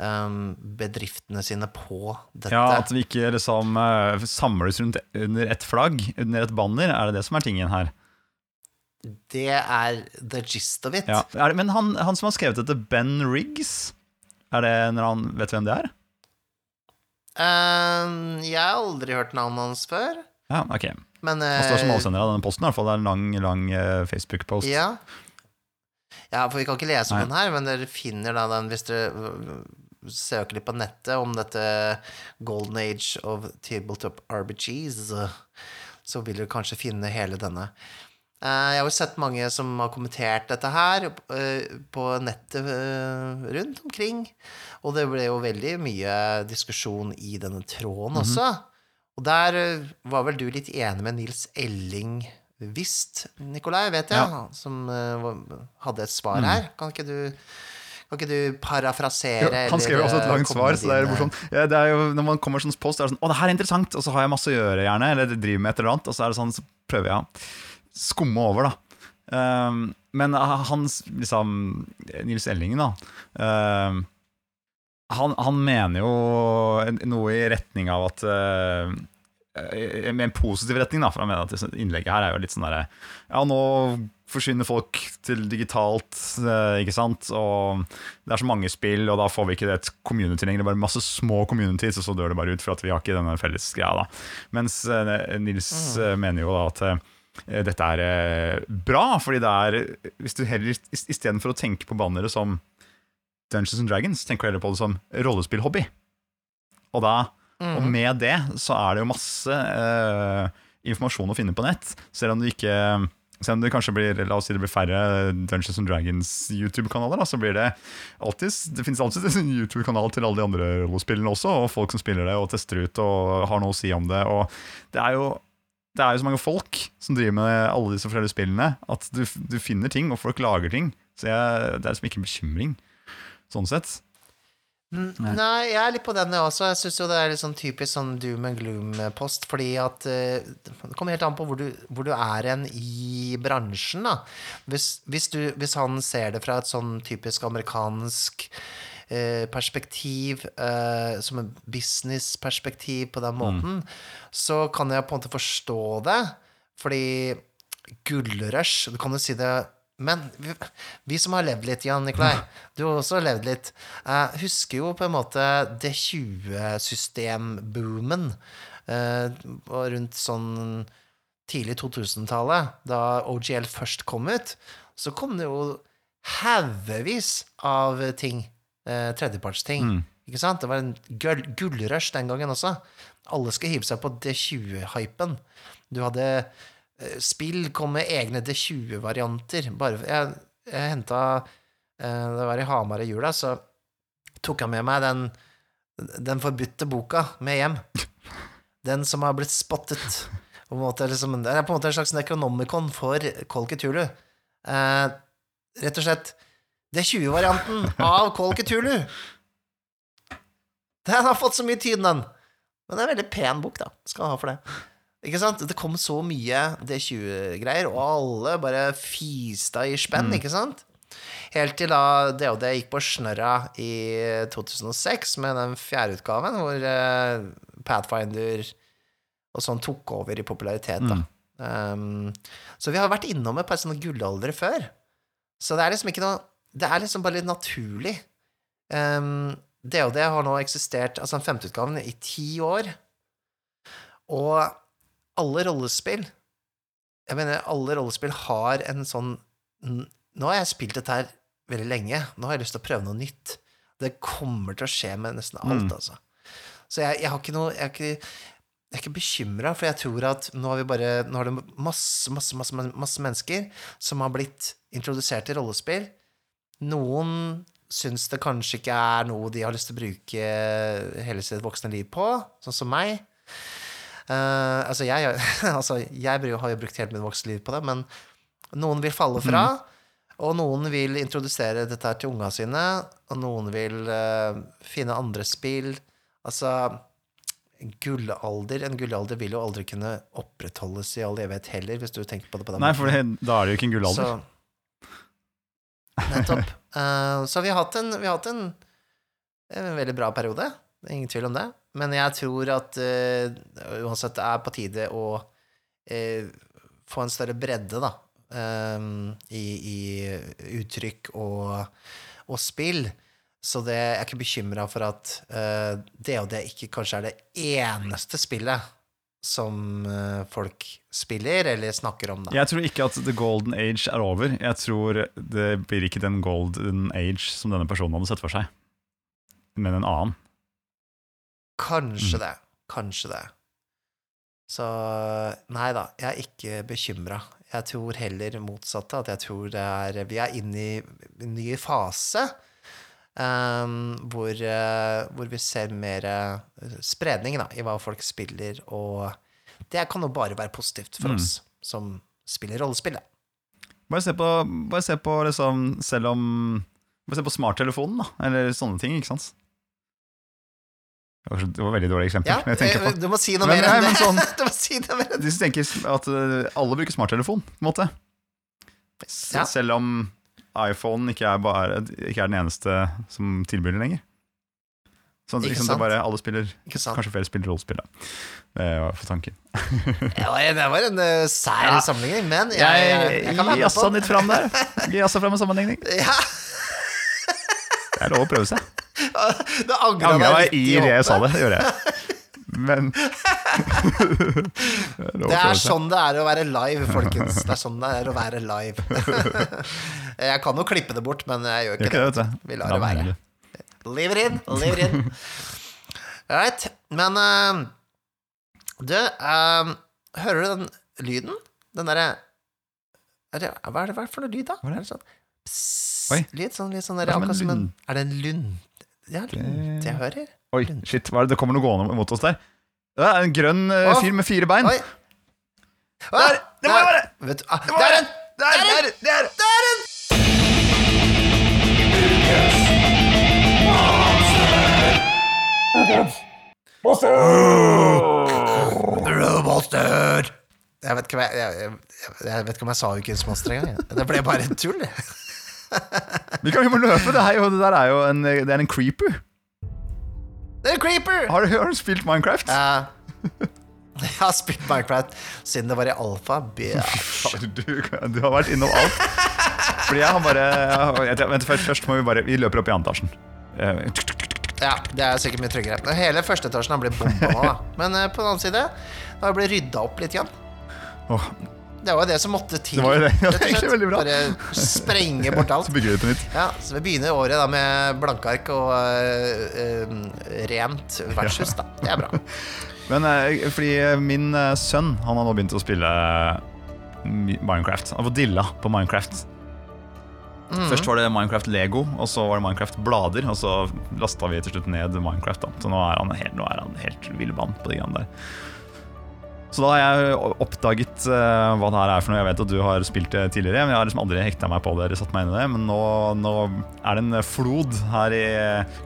eh, bedriftene sine på dette. Ja, At vi ikke liksom eh, samles rundt under ett flagg, under et banner, er det det som er tingen her? Det er the gist of it. Ja. Det, men han, han som har skrevet dette, Ben Riggs, er det når han vet hvem det er? Uh, jeg har aldri hørt navnet hans før, Ja, ok. men Han står som eh, avsender av denne posten, i hvert fall. Det er en lang, lang uh, Facebook-post. Ja. ja, for vi kan ikke lese om den her, men dere finner da den hvis dere søker litt på nettet om dette Golden Age of Tabletop RBGs, så vil dere kanskje finne hele denne. Eh, Jeg har jo sett mange som har kommentert dette her øh, på nettet øh, rundt omkring, og det ble jo veldig mye diskusjon i denne tråden også. Og der var vel du litt enig med Nils Elling visst, Nikolai, vet jeg, Ja. som hadde et svar her. Kan ikke du, kan ikke du parafrasere? Jo, han skrev også et langt svar, så det er morsomt. Ja, det er jo, når man kommer sånn post, er det sånn 'Å, det her er interessant', og så har jeg masse å gjøre, gjerne, eller driver med et eller annet, og så er det sånn, så prøver jeg skumme over, da. Um, men hans, liksom Nils Ellingen, da um, han, han mener jo noe i retning av at uh, eh, Med en positiv retning, da, for han mener at innlegget her er jo litt sånn derre Ja, nå forsvinner folk til digitalt, eh, ikke sant, og det er så mange spill, og da får vi ikke et community lenger. Det er bare masse små communities, og så dør det bare ut for at vi har ikke denne felles greia, da. Mens eh, Nils mm. mener jo da at dette er eh, bra, fordi det er Hvis du heller istedenfor å tenke på bannere som Dungeons and Dragons, tenker du heller på det som rollespillhobby. Og da og Mhm. med det så er det jo masse uh, informasjon å finne på nett, selv om det ikke selv om det kanskje blir La oss si det blir færre Dungeons and Dragons YouTube-kanaler, så blir det alltid Det finnes alltid en YouTube-kanal til alle de andre rollespillene også, og folk som spiller det og tester ut og har noe å si om det. Og det er jo det er jo så mange folk som driver med alle disse forskjellige spillene, at du, du finner ting, og folk lager ting. Så jeg, det er liksom ikke en bekymring, sånn sett. Nei. Nei, jeg er litt på den jeg også. Jeg syns jo det er litt sånn typisk sånn doom and gloom-post, fordi at eh, Det kommer helt an på hvor du, hvor du er en i bransjen, da. Hvis, hvis, du, hvis han ser det fra et sånn typisk amerikansk perspektiv, eh, som en businessperspektiv på den måten, så kan jeg på en måte forstå det, fordi gullrush Du kan jo si det men vi, vi som har levd litt, Jan Nikolai, du har også levd litt, eh, husker jo på en måte det 20-systemboomen eh, rundt sånn tidlig 2000-tallet, da OGL først kom ut. Så kom det jo haugevis av ting, eh, tredjepartsting. Mm. Ikke sant? Det var en gull, gullrush den gangen også. Alle skulle hive seg på D20-hypen. Du hadde eh, Spill kom med egne D20-varianter. Jeg, jeg henta eh, Det var i Hamar i jula, så tok jeg med meg den, den forbudte boka med hjem. Den som har blitt spottet. På en måte, liksom, det er på en måte en slags nekronomikon for Kolkitulu. Eh, rett og slett D20-varianten av Call Cthulhu. Den har fått så mye tid, den. Men det er en veldig pen bok, da. Skal ha for det. Ikke sant? Det kom så mye D20-greier, og alle bare fista i spenn, Mm. ikke sant? Helt til da DOD gikk på snørra i 2006 med den fjerde utgaven, hvor uh, Pathfinder og sånn tok over i popularitet, da. Um, så vi har vært innom et par sånne gullaldre før. Så det er liksom ikke noe Det er liksom bare litt naturlig. Um, DOD har nå eksistert, altså den femte utgaven, i ti år. Og alle rollespill Jeg mener, alle rollespill har en sånn Nå har jeg spilt dette her veldig lenge. Nå har jeg lyst til å prøve noe nytt. Det kommer til å skje med nesten alt, Mm. altså. Så jeg, jeg har ikke noe Jeg er ikke, jeg er ikke bekymra, for jeg tror at nå har vi bare Nå har det masse, masse, masse, masse mennesker som har blitt introdusert til rollespill. Noen syns det kanskje ikke er noe de har lyst til å bruke hele sitt voksne liv på, sånn som meg. Uh, altså, jeg, altså, jeg har jo brukt hele mitt voksne liv på det, men noen vil falle fra, og noen vil introdusere dette her til unga sine, og noen vil uh, finne andre spill. Altså gullalder, en gullalder vil jo aldri kunne opprettholdes i all evighet heller, hvis du tenker på det på den Nei, for det, da er det jo ikke en gullalder. så Nettopp. Uh, så vi har hatt en, vi har hatt en, en veldig bra periode. Ingen tvil om det. Men jeg tror at uh, uansett det er på tide å uh, få en større bredde, da, um, i, i uttrykk og, og spill. Så det, jeg er ikke bekymra for at det og det ikke kanskje er det eneste spillet som eh, folk spiller eller snakker om, da. Jeg tror ikke at the golden age er over. Jeg tror det blir ikke den golden age som denne personen hadde sett for seg, men en annen. Kanskje Mm. det. Kanskje det. Så nei da, jeg er ikke bekymra. Jeg tror heller motsatte, at jeg tror det er Vi er inne i en ny fase hvor, eh, hvor vi ser mer eh, spredning da, i hva folk spiller, og det kan jo bare være positivt for Mm. oss som spiller rollespill. da. Bare se på, bare se på liksom, selv om Bare se på smarttelefonen, da, eller sånne ting, ikke sant? Det var, det var veldig dårlig eksempel. Ja, men jeg på du må si noe Men- mer enn det. sånn- si mer enn tenker at eh, alle bruker smarttelefon, på en måte. Ja. Selv om iPhone ikke er, bare, ikke er den eneste som tilbyr det lenger. Sånn, liksom, det bare alle spiller? Kanskje flere spiller rollespill, da. Det var for tanken. Det var, det var en uh, sær Ja. sammenligning, men jeg, jeg, jeg kan være med jazza på litt fram der. Jazza fram en sammenligning. Ja, Det er lov å prøve seg. Jeg angra angra meg i i det jeg sa det. Det gjør jeg. Men Det er Det er sånn det er å være live, folkens. Det er sånn det er å være live. Jeg kan jo klippe det bort, men jeg gjør ikke det, det. Vi lar det være. Leave it in, leave it in. Right. Men uh, du, uh, hører du den lyden? Den derre er Hva er det for noe lyd, da? Hva er det? Sånn pss. Lyd sånn, litt sånn der, er akkurat som en. Er det en lund? Ja, lund jeg hører. Oi, shit, hva er det? det kommer noe gående mot oss der. Det er en grønn eh, fyr med fire bein. Oi. Der! Det må jo være! Vet du, ah, Det må der er være! den! Der! Der! Der! Der! Der er den! Roboster! Jeg vet ikke om jeg, jeg, jeg, jeg vet ikke om jeg sa Ukens monster engang. jeg. Det ble bare tull. Vi kan vi må løpe. Det, her, jo- det der er jo en, det er en creeper. Det er en creeper! Har du, har du spilt Minecraft? Ja. jeg har spilt Minecraft siden det var i alfa. Du, du har vært innom alt. Fordi jeg har bare jeg, Vent, først, må vi bare Vi løper opp i andre etasjen. Eh, Ja, det er sikkert mye tryggere. Hele første etasjen har blitt bomba nå, da. Men eh, på den annen side det har blitt rydda opp litt. Igjen. åh, Det var jo det som måtte til. Det var jo det. Ja, det er slett. veldig bra. Bare sprenge bort alt. så bygger vi på nytt. Ja, så vi begynner året da med blanke ark og uh, uh, rent vertshus, da. Det er bra. Men uh, fordi min sønn Han har nå begynt å spille Minecraft. Han har fått dilla på Minecraft. Mm. Først var det Minecraft Lego, og så var det Minecraft Blader. Og så lasta vi til slutt ned Minecraft. da Så nå er han helt, nå er han helt villmann på de greiene der. Så da har jeg oppdaget uh, hva det her er for noe. Jeg vet at du har spilt det tidligere, men jeg har liksom aldri hekta meg på det. eller satt meg inn i det Men nå, nå er det en flod her i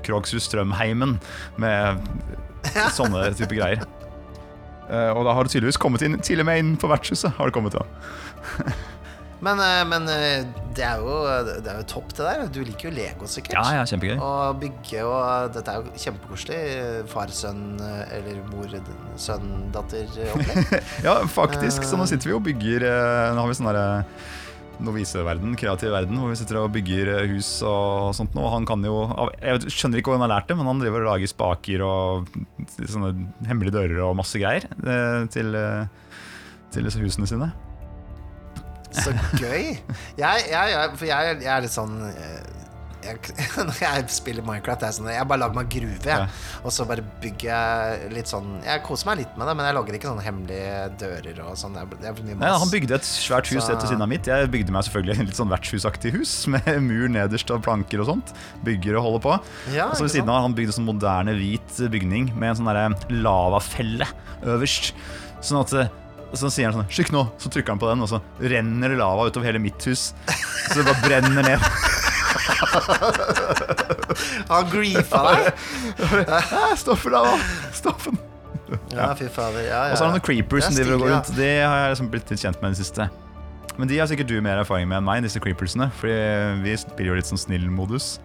Krogshus Strømheimen med sånne type greier. Uh, og da har du tydeligvis kommet inn til og med inn på vertshuset. har du kommet til Men, eh, men eh, det, er jo, det er jo topp, det der. Du liker jo Lego, sikkert. Ja, ja, kjempegøy. Og bygge og Dette er jo kjempekoselig. Far-sønn eller mor-sønn-datter-opplegg. Ja, faktisk. Så nå sitter vi og bygger eh, Nå har vi sånn derre noviseverden, kreativ verden, hvor vi sitter og bygger eh, hus og sånt. Og han kan jo Jeg skjønner ikke hvor han har lært det, men han driver og lager spaker og sånne hemmelige dører og masse greier eh, til, eh, til husene sine. Så gøy! Jeg, jeg, jeg, for jeg, jeg er litt sånn eh, Når jeg spiller Minecraft, er sånn Jeg bare lager meg gruve, jeg. Ja. Og så bare bygger jeg litt sånn Jeg koser meg litt med det, men jeg lager ikke sånne hemmelige dører og sånn. Han bygde et svært hus rett ved siden av mitt. Jeg bygde meg selvfølgelig et litt sånn vertshusaktig hus med mur nederst og planker og sånt. Bygger og holder på. Ja, og så ved siden av han bygde en sånn moderne hvit bygning med en sånn lavafelle øverst. Sånn at så sier han sånn 'Skikk nå!' Så trykker han på den, og så renner det lava utover hele mitt hus. Så det bare brenner ned. Han griefa deg! Stopp lava! Stopp den! Ja, fy fader. Ja, ja. Og så har han noen creepers er som driver og går rundt. Det har jeg liksom blitt litt kjent med i det siste. Men de har sikkert du mer erfaring med enn meg, disse creepersene. Fordi vi spiller jo litt sånn snill-modus.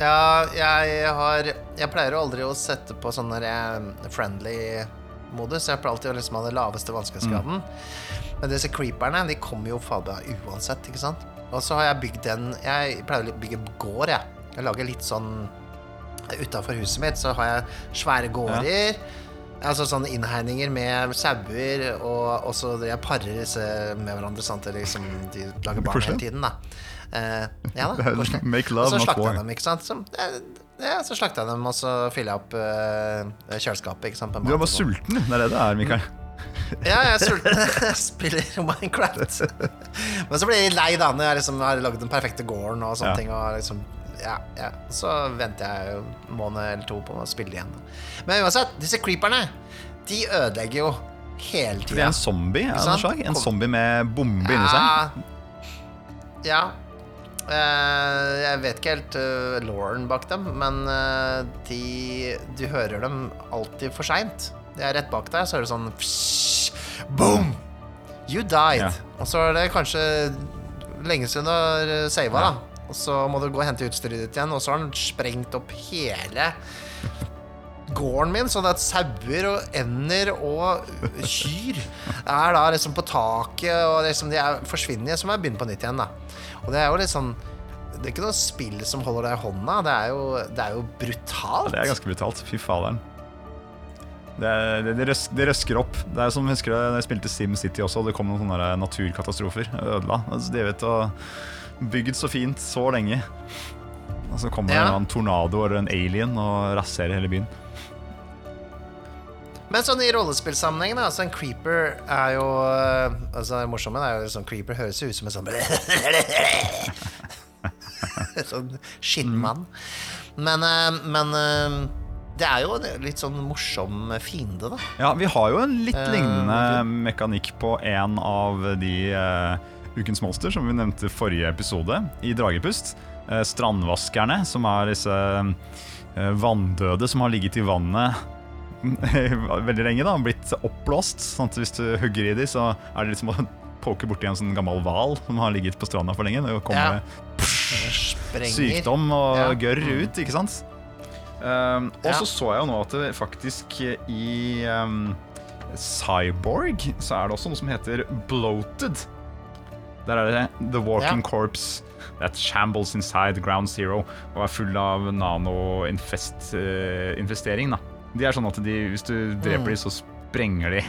Ja, jeg har Jeg pleier jo aldri å sette på sånn der, friendly-modus. Jeg pleier alltid å liksom ha den laveste vanskelighetsgraden. Mm. Men disse creeperne de kommer jo faen uansett, ikke sant? Og så har jeg bygd en Jeg pleier å bygge gård, jeg. Jeg lager litt sånn Utafor huset mitt så har jeg svære gårder. Altså sånne innhegninger med sauer, og, og så jeg parer disse med hverandre. Sant? Eller liksom, de lager barn hele tiden, da. Uh, ja da. Make Og så slakter jeg dem, ikke sant. Som, eh, ja, så slakta jeg dem, og så fyller jeg opp uh, kjøleskapet. Sant? Du er bare sulten, det er det det er, Mikael. Ja, jeg er sulten. Jeg spiller Minecraft. Men så blir jeg lei da når jeg liksom har lagd den perfekte gården og sånne Ja. ting. Og liksom, ja, ja. Så venter jeg en måned eller to på å spille igjen. Men uansett, disse creeperne, de ødelegger jo hele Det er en zombie av noe slag. En zombie med bombe inni seg. Ja. Eh, jeg vet ikke helt uh, lauren bak dem, men eh, de Du hører dem alltid for seint. De er rett bak deg, så hører du sånn psh, Boom! You died. Ja. Og så er det kanskje lenge siden du har sava, Ja. da. Og så må du gå og hente utstyret ditt igjen, og så har han sprengt opp hele gården min, sånn at sauer og ender og kyr er da liksom på taket, og liksom de er forsvinner, så må jeg begynne på nytt igjen, da. Og det er jo litt sånn Det er ikke noe spill som holder deg i hånda, det er jo, det er jo brutalt. Det er ganske brutalt. Fy faderen. Det, det, det, røs, det røsker opp. Det er som husker jeg, jeg spilte Sim City også, og det kom noen sånne der naturkatastrofer. Ødela. Altså, de vet å Bygd så fint så lenge. Og så kommer Ja. en tornado eller en alien og raserer hele byen. Men sånn i rollespillsammenheng, da, altså en creeper er jo øh, Altså, det morsomme er jo sånn creeper høres jo ut som en sånn Sånn skinnmann. Men, øh, men øh, det er jo en litt sånn morsom fiende, da. Ja, vi har jo en litt Eh, lignende uh, mekanikk på en av de uh, Ukens monster som vi nevnte i forrige episode, i Dragepust. Uh, strandvaskerne, som er disse eh, vanndøde som har ligget i vannet veldig lenge, da, blitt oppblåst. Sånn at hvis du hugger i dem, så er det liksom å poke borti en sånn gammel hval som har ligget på stranda for lenge. Det kommer Ja. Sprenger. sykdom og Ja. gørr ut, ikke sant? Um, og Ja. så så jeg jo nå at det faktisk i um, Cyborg så er det også noe som heter Bloated. Der er det The Walking Ja. Corpse that shambles inside Ground Zero og er full av nano-infestering. da De er sånn at de, hvis du dreper Mm. dem, så sprenger de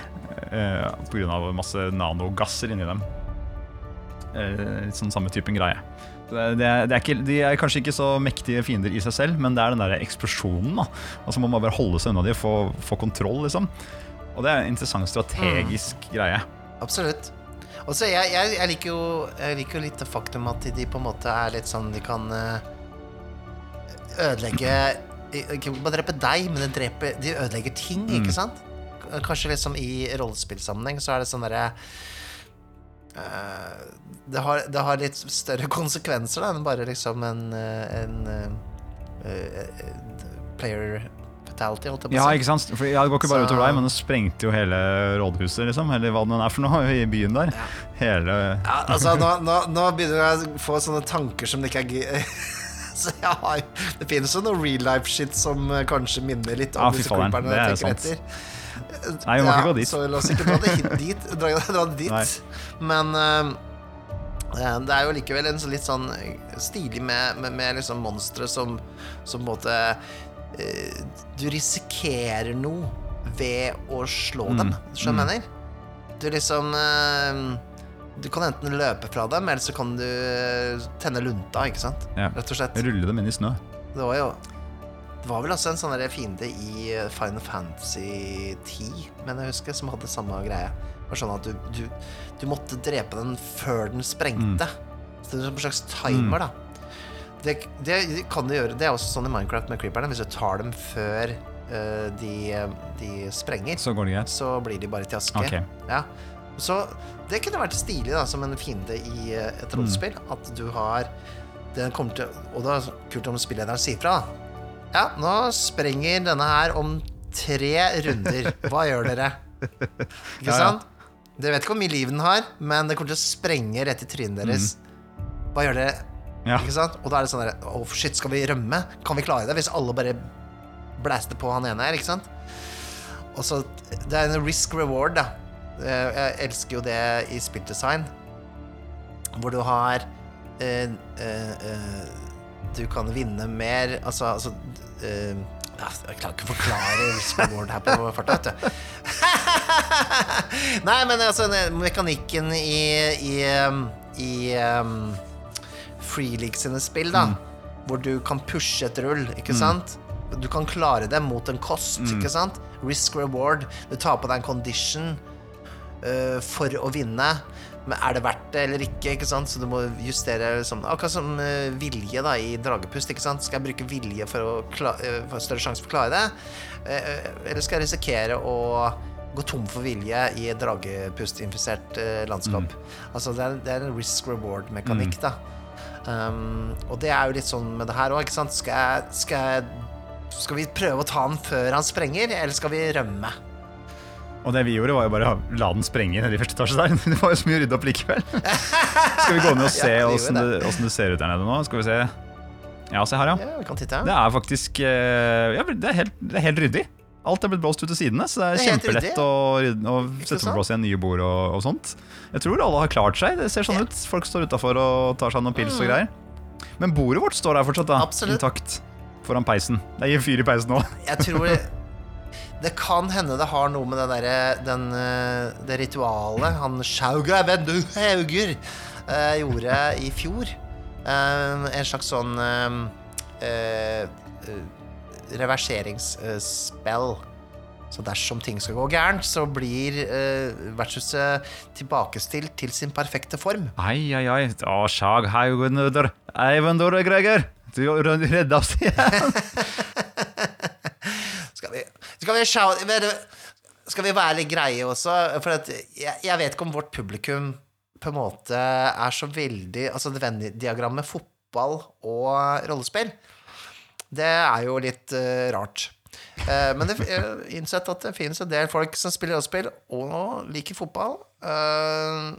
uh, pga. masse nanogasser inni dem. Eh, litt sånn samme typen greie. Det, det, er, det er ikke, de er kanskje ikke så mektige fiender i seg selv, men det er den der eksplosjonen. da Altså Man må bare holde seg unna de og få, få kontroll, liksom. Og det er en interessant strategisk greie. Absolutt. Og så jeg, jeg, jeg, liker jo, jeg liker jo litt det faktum at de på en måte er litt sånn De kan eh, ødelegge Ikke bare drepe deg, men de, dreper, de ødelegger ting, Mm. ikke sant? Kanskje liksom i rollespillsammenheng så er det sånn derre uh, det, har, det har litt større konsekvenser da, enn bare liksom en, eh, en uh, uh, player fatality, holdt jeg på Ja, å si. ikke sant? For ja, Det går ikke bare Så- utover deg, men det sprengte jo hele rådhuset, liksom. Eller hva det nå er for noe i byen der. Ja. Hele Ja, altså, nå, nå, nå begynner jeg å få sånne tanker som det ikke er gøy Så jeg har Det finnes jo noe real life shit som eh, kanskje minner litt om Ja, disse faderen, det er sant. etter. Nei, vi må ikke gå dit. Så la oss ikke dra det dit. Dra, dra det dit. Men uh, det er jo likevel en litt sånn stilig med, med, med liksom monstre som, som på en måte uh, Du risikerer noe ved å slå Mm, dem, skjønner du jeg mener? Du liksom eh, Du kan enten løpe fra dem, eller så kan du tenne lunta, ikke sant? Ja. Rett og slett. Rulle dem inn i snø. Det var jo Det var vel også en sånn fiende i eh, Final Fantasy 10, men jeg husker, som hadde samme greie. Det var sånn at du, du, du måtte drepe den før den sprengte. Så det er en slags timer, da. Det, det kan du gjøre. Det er også sånn i Minecraft med creeperne. Hvis du tar dem før uh, de, de sprenger, Så går det så blir de bare til aske. Okay. Ja. Så det kunne vært stilig da, som en fiende i eh, et rollespill. At du har den kommer til, Og da er det kult om spillederen sier fra. Ja, nå sprenger denne her om tre runder. Hva gjør dere? Ikke Ja, ja. sant? Dere vet ikke hvor mye liv den har, men det kommer til å sprenge rett i trynet deres. Hva gjør dere? Mm. Ja. Ikke sant? Og da er det sånn der Å, shit, skal vi rømme? Kan vi klare det? Hvis alle bare blaster på han ene her, ikke sant? Og så Det er en risk reward, da. Eh, Jeg elsker jo det i spilldesign, hvor du har eh, eh, Du kan vinne mer Altså, altså eh, Jeg klarer ikke å forklare risk her på farta, vet du. Nei, men altså mekanikken i, i, i um, Free League sine spill, da, hvor du kan pushe et rull, ikke sant? Du kan klare det mot en kost, ikke sant? Risk reward. Du tar på deg en condition øh, for å vinne. Men er det verdt det eller ikke? ikke sant? Så du må justere sånn, Akkurat som uh, vilje da i dragepust. ikke sant? Skal jeg bruke vilje for å kla øh, større sjanse for å klare det? Eh, eller skal jeg risikere å gå tom for vilje i et dragepustinfisert landskap? Altså det er, det er en risk reward-mekanikk, da. Um, og det er jo litt sånn med det her òg. Skal, skal, skal vi prøve å ta han før han sprenger, eller skal vi rømme? Og det vi gjorde, var jo bare å la den sprenge nede i første etasje der. Det var jo så mye rydde opp likevel. Skal vi gå ned og se Ja, vi det, det ser ut der nede nå? Skal vi se. Ja, se her, ja. Ja, vi kan titte. Det er faktisk eh, ja, det, er helt, det er helt ryddig. Alt er blitt blåst ut til sidene, så det er, Det er kjempelett ryddig, å, rydde- å sette på plass igjen nye bord og, og sånt. Jeg tror alle har klart seg. Det ser sånn Ja. ut. Folk står utafor og tar seg noen pils og greier. Men bordet vårt står der fortsatt, da. Absolutt. Intakt. Foran peisen. Det gir fyr i peisen nå. Det kan hende det har noe med det derre den, øh, Det ritualet han Sjauga Vendu Hauger eh, gjorde i fjor. Eh, en slags sånn eh, øh, reverseringsspill. Så dersom ting skal gå gærent, så blir øh, vertshuset tilbakestilt til sin perfekte form. Ai, ai, ai. Å, Sjag Eivendor, Eivendur Greger. Du redda oss igjen. Skal vi, skal vi, skal vi være litt greie også? For jeg, jeg vet ikke om vårt publikum på en måte er så veldig Altså det Venn-diagrammet fotball og rollespill, det er jo litt uh, rart. Uh, men det, har innsett at det finnes en del folk som spiller rollespill og liker fotball. Uh,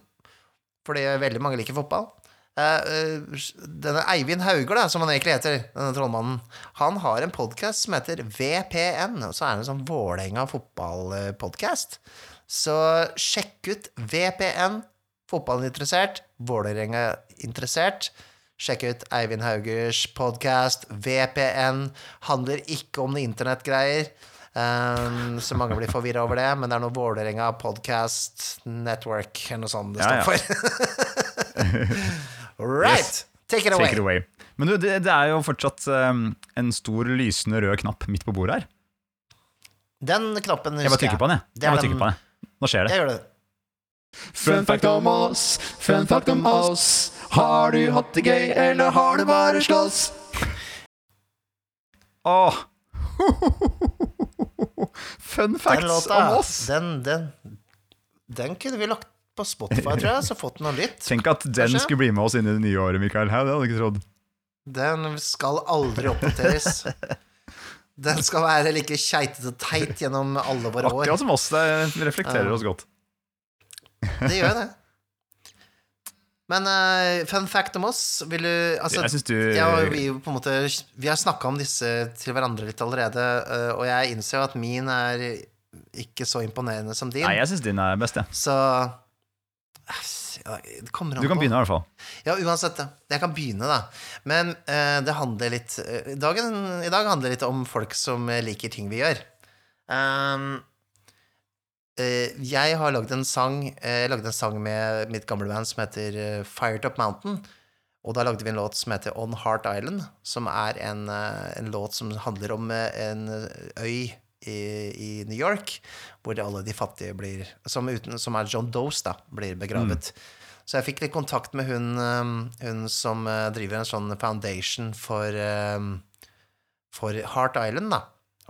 fordi veldig mange liker fotball. Eh, denne Eivind Hauger, da, som han egentlig heter, denne trollmannen, han har en podkast som heter VPN, og så er det en sånn Vålerenga fotballpodkast. Så sjekk ut VPN, fotballinteressert, Vålerenga interessert. Sjekk ut Eivind Haugers podkast, VPN. Handler ikke om noe internettgreier. Um, så mange blir forvirra over det, men det er noe Vålerenga Podcast Network eller noe sånt det Ja, står for. right! Yes. Take it away. Take it away. Men du, det, det er jo fortsatt um, en stor lysende rød knapp midt på bordet her. Den knappen Jeg bare husker trykker på den, jeg. Det er jeg bare den- trykker på den. Nå skjer det. Jeg gjør det. Fun fact om oss, fun fact om oss. Har du hatt det gøy, eller har du bare slåss? Åh! Fun facts om oss. den, den, den kunne vi lagt på Spotify, tror jeg, så fått noe litt. Tenk at den Kanskje? skulle bli med oss inn i det nye året, Mikael. Det hadde jeg ikke trodd. Den skal aldri oppdateres. Den skal være like keitete teit gjennom alle våre år. Akkurat som oss. Det reflekterer Ja. oss godt. Det gjør det. Men uh, fun fact om oss Vil du Altså, jeg syns du jeg vi på en måte Vi har snakka om disse til hverandre litt allerede, uh, og jeg innser jo at min er ikke så imponerende som din. Nei, jeg syns din er best, jeg. Så ja, an Du kan begynne, i hvert fall. Ja, uansett. Jeg kan begynne, da. Men uh, det handler litt uh, dagen, I dag handler det litt om folk som eh, liker ting vi gjør. Um, uh, jeg har lagd en sang eh, Jeg lagde en sang med mitt gamle band som heter eh, Fired Up Mountain. Og da lagde vi en låt som heter On Heart Island, som er en, eh, en låt som handler om eh, en øy i, i New York, hvor alle de fattige blir Som, uten, som er John Does, da, blir begravet. Så jeg fikk litt kontakt med hun, um, hun som uh, driver en sånn foundation for, um, for Heart Island, da.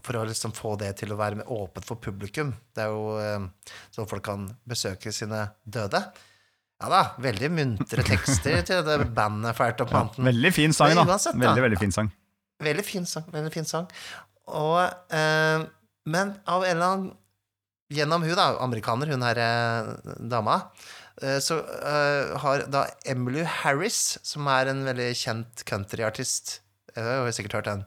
For å liksom få det til å være med åpent for publikum. Det er jo um, så folk kan besøke sine døde. Ja da, veldig muntre tekster til det bandet Fire Top Mountain. Veldig fin sang, da. Uansett, da. Veldig, veldig fin sang. Veldig fin sang. Veldig fin sang. Og, eh, men av en eller annen Gjennom hun da, amerikaner, hun her eh, dama, eh, så eh, har da Emily Harris, som er en veldig kjent countryartist Jeg har sikkert hørt den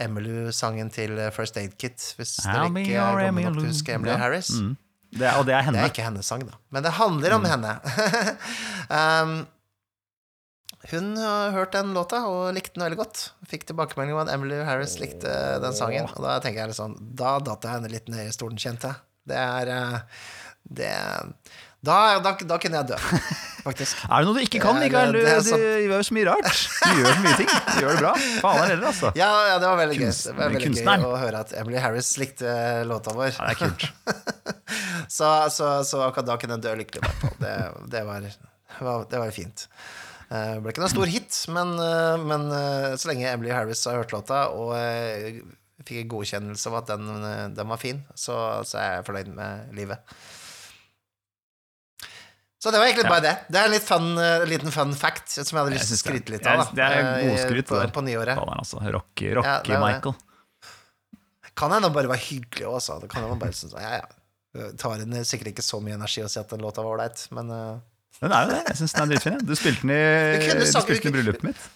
Emily-sangen til First Aid Kit, hvis dere ikke er gamle nok til å huske Emily Ja. Harris. Mm. Det er, og det er Det er ikke hennes sang, da. Men det handler Mm. om henne. um, hun har hørt den låta og likte den veldig godt. Fikk tilbakemelding om at Emily Harris likte den sangen. Og da tenker jeg litt sånn Da datt jeg henne litt ned i stolen, kjente jeg. Det er eh, Det da, da, da kunne jeg dø, faktisk. Er det noe du ikke kan, Mikael? Du, er du gjør jo så mye rart. Du gjør så mye ting. Du gjør det bra. Faen heller, altså. Ja, ja, det var veldig gøy. Det var veldig gøy å høre at Emily Harris likte låta vår. Ja, det er kult. Så, så, så akkurat da kunne jeg dø lykkelig, i hvert fall. Det, det, var, det var fint. Det ble ikke noen stor hit, men, uh, men uh, så lenge Emily Harris har hørt låta, og uh, fikk en godkjennelse av at den, den var fin, så, så er jeg fornøyd med livet. Så det var egentlig Ja. bare det. Det er en litt fun, liten fun fact som jeg hadde lyst til å skryte litt av. da, det er godskryt, på, på nyåret. Altså. Rocky, Ja, det er. Michael. Kan hende bare være hyggelig også. Det kan hende bare synes, ja, ja. Tar en sikkert ikke så mye energi å si at den låta var ålreit, men Den er jo det. Jeg syns den er dritfin. Du spilte den i, du spilte den i bryllupet mitt.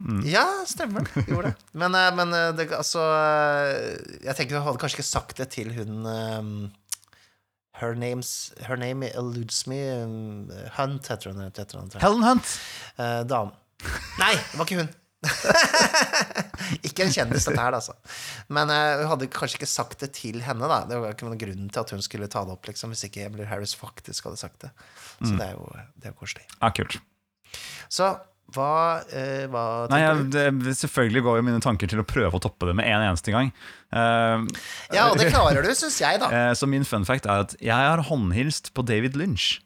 Mm. Ja, stemmer. Gjorde det. Men, eh, men eh, det, altså eh, Jeg tenker du hadde kanskje ikke sagt det til hun um, Her, name's, her name eludes me. Hunt heter hun. Heter hun. Helen Hunt. Uh, dame. Nei, det var ikke hun. ikke en kjendis, dette her, altså. Men eh, hun hadde kanskje ikke sagt det til henne, da. Det var ikke noen grunn til at hun skulle ta det opp, liksom, hvis ikke Emily Harris faktisk hadde sagt det. Så det er jo, det er koselig. Ja, kult. Så hva, uh, hva Nei, jeg, det, Selvfølgelig går jo mine tanker til å prøve å toppe det med en eneste gang. Uh, Ja, og det klarer du, syns jeg, da. så min fun fact er at jeg har håndhilst på David Lynch.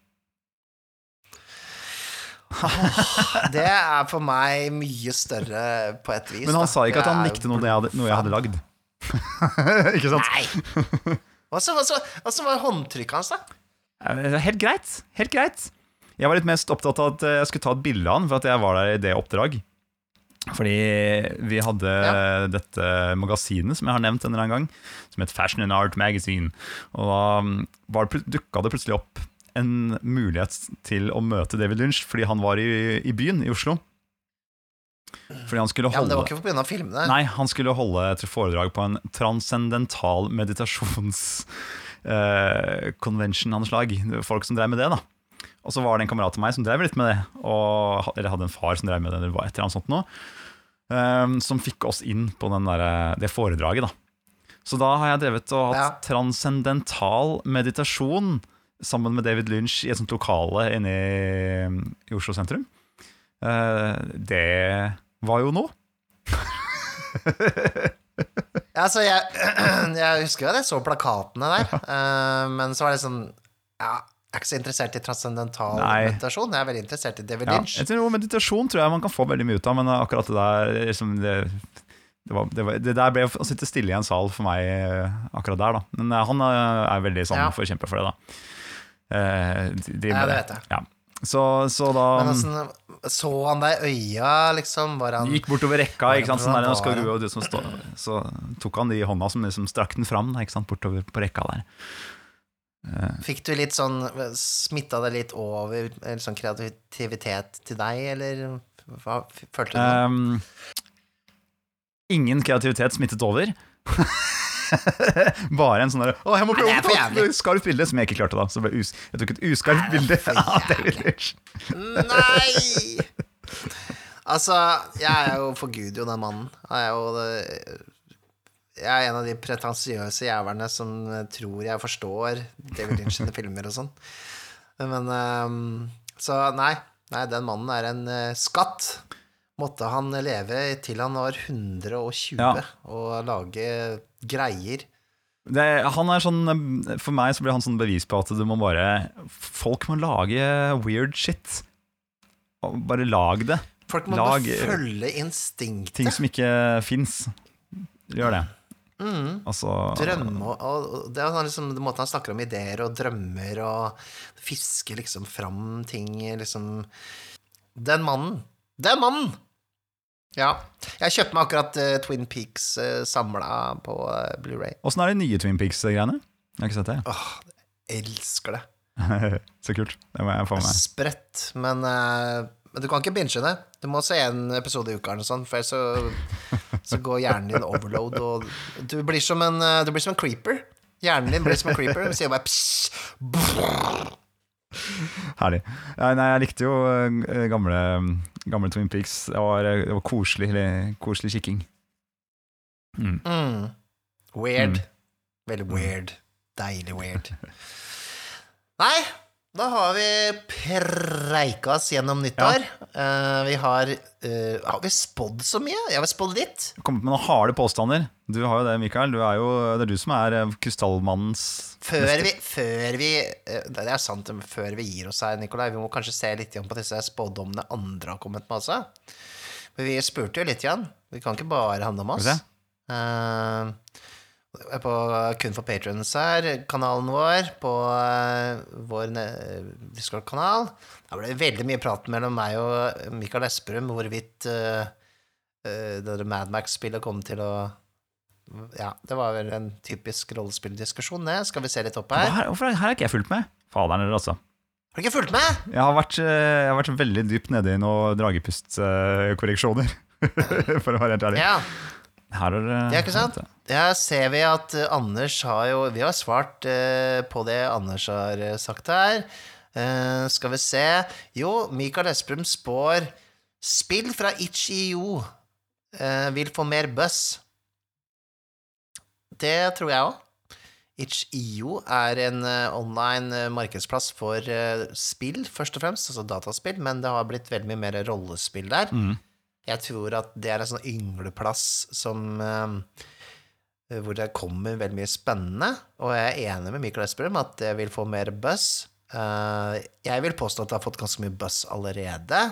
Det er for meg mye større på et vis. Men han da. sa ikke at han likte noe jeg hadde, noe jeg hadde lagd. ikke sant? Nei! Hva så- hva så- hva så var håndtrykket hans, da? Helt greit. Helt greit. Jeg var litt mest opptatt av at eh, jeg skulle ta et bilde av han, for at jeg var der i det oppdrag. Fordi vi hadde Ja. dette magasinet som jeg har nevnt en eller annen gang, som het Fashion and Art Magazine. Og da mm, dukka det plutselig opp en mulighet til å møte David Lynch, fordi han var i, i byen, i Oslo. Fordi han skulle Ja, men Det var holde ikke pga. filmene. Nei, han skulle holde et foredrag på en transcendental meditasjonskonvensjon uh, av noe slag. Folk som drev med det, da. Og så var det en kamerat av meg som drev litt med det. Og, eller hadde en far som drev med det, eller et eller annet sånt noe. Um, som fikk oss inn på den der, det foredraget, da. Så da har jeg drevet og hatt Ja. transcendental meditasjon sammen med David Lynch i et sånt lokale inne i, i Oslo sentrum. Uh, det var jo noe. Altså, jeg, jeg husker jo at jeg så plakatene der, uh, men så var det sånn Ja, jeg er ikke så interessert i transcendental Nei. meditasjon. Jeg er veldig interessert i David Ja, Lynch. jeg tror meditasjon tror jeg man kan få veldig mye ut av, men akkurat det der liksom, det, det, var, det, var, det der ble å sitte stille i en sal for meg eh, akkurat der, da. Men han er veldig sånn Ja. forkjemper for det, da. Eh, Ja, med det vet jeg. Ja. Så, så da Men altså, Så han deg i øya, liksom? Var han Gikk bortover rekka, ikke sant? Sånn der, nå skal du, og du som står, så tok han de i hånda som liksom strakk den fram, ikke sant? bortover på rekka der. Fikk du litt sånn Smitta det litt over sånn kreativitet til deg, eller hva følte du? Ehm, ingen kreativitet smittet over. Bare en sånn derre Å, jeg må prøve å ta et skarpt bilde, som jeg ikke klarte da. Så us jeg tok et uskarpt bilde av David Lynch. Nei! Altså, jeg er jo forguder jo den mannen. Jeg er jo det- Jeg er en av de pretensiøse jævlene som tror jeg forstår David Lynch sine filmer og sånn. Men um, Så nei. Nei, den mannen er en uh, skatt. Måtte han leve til han var 120 Ja. og lage greier. Det, han er sånn For meg så blir han sånn bevis på at du må bare Folk må lage weird shit. Bare lag det. Folk må Lag- bare følge instinktet. Ting som ikke fins. Gjør det. Mm. Altså Drømme og, og Det er liksom den måten han snakker om ideer og drømmer og fisker liksom fram ting liksom Den mannen! Den mannen! Ja. Jeg kjøpte meg akkurat uh, Twin Peaks uh, samla på uh, Blu-ray. Åssen er de nye Twin Peaks-greiene? Jeg har ikke sett det. Åh, jeg elsker det. Så kult. Det må jeg få med meg. Sprøtt, men, uh, men du kan ikke binge det. Du må se en episode i uka eller sånn, for ellers så, så går hjernen din overload, og du blir som en, eh, du blir som en creeper. Hjernen din blir som en creeper. Du sier bare psj. Herlig. Nei, jeg likte jo eh, gamle, gamle Twin Peaks. Det var, eh, det var koselig, koselig kikking. Mm. mm. Weird. Mm. Veldig weird. Deilig weird. Nei, da har vi preika oss gjennom nyttår. Eh, vi har uh, Har vi spådd så mye? Jeg har spådd litt. Kommet med noen harde påstander. Du har jo det, Mikael. Du er jo, det er du som er eh, krystallmannens Før vi, før vi Det er sant, før vi gir oss her, Nikolai, vi må kanskje se litt på disse spådommene andre har kommet med også. Men vi spurte jo litt igjen. Det kan ikke bare handle om oss. Okay. Uh, på Kun for patrons her, kanalen vår, på eh, vår Discord-kanal. Da ble det veldig mye prat mellom meg og Mikael Esperum hvorvidt uh, det der Mad Max-spillet kom til å Ja, det var vel en typisk rollespilldiskusjon, det. Skal vi se litt opp her? her, hvorfor her har ikke jeg fulgt med? Faderen eller altså. Har du ikke fulgt med? Jeg har vært, eh, jeg har vært veldig dypt nede i noen dragepustkorreksjoner, for å være helt ærlig. Ja. Her er det er ikke sant? Her ser vi at eh, Anders har jo Vi har svart eh, på det Anders har eh, sagt her. Eh, skal vi se Jo, Mikael Esprum spår spill fra Itch.io eh, vil få mer buzz. Det tror jeg òg. Itch.io er en online markedsplass for spill, først og fremst, altså dataspill, men det har blitt veldig mye mer rollespill der. Mm. Jeg tror at det er en sånn yngleplass som eh, Hvor det kommer veldig mye spennende. Og jeg er enig med Michael Esperum at det vil få mer buzz. Eh, jeg vil påstå at det har fått ganske mye buzz allerede.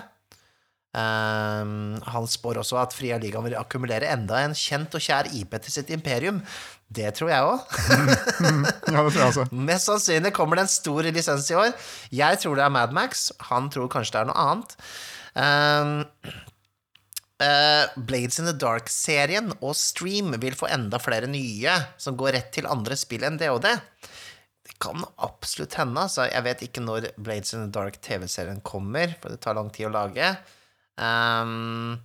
Eh, han spår også at Fria Ligaen vil akkumulere enda en kjent og kjær IP til sitt imperium. Det tror jeg òg. Ja, det tror jeg også. Mest sannsynlig kommer det en stor lisens i år. Jeg tror det er Mad Max. Han tror kanskje det er noe annet. Eh, Blades in the Dark-serien og Stream vil få enda flere nye som går rett til andre spill enn DOD. Det kan absolutt hende. Altså. Jeg vet ikke når Blades in the Dark TV-serien kommer, for det tar lang tid å lage. Um,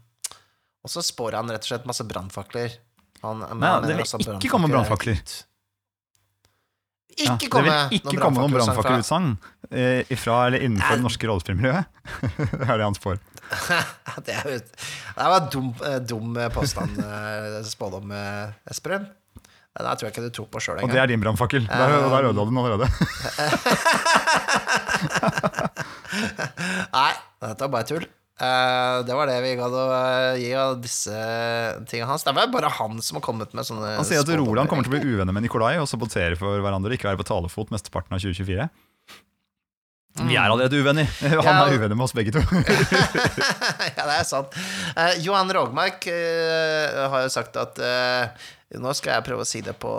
og så spår han rett og slett masse brannfakler. Han, Nei, det vil ikke komme brannfakler er ut. Ja, komme det vil ikke komme noen brannfakkelutsagn eh, fra eller innenfor det norske rollespillmiljøet. det er det han spår. det, er det var dum, eh, dum påstand, eh, spådom, Esperen Det Den tror jeg ikke du tror på sjøl Og det er din brannfakkel. Der, der ødela du den allerede. Nei, dette var bare tull. Eh, det var det vi gadd å eh, gi av disse tingene hans. Det er bare han som har kommet med sånne Han sier at Roland kommer til å bli uvenner med Nikolai og sabotere for hverandre og ikke være på talefot mesteparten av 2024. Vi er allerede uvenner. Han Mm. Ja. er uvenner med oss begge to. ja, det er sant. Uh, Johan Rogmark uh, har jo sagt at Nå skal jeg prøve å si det på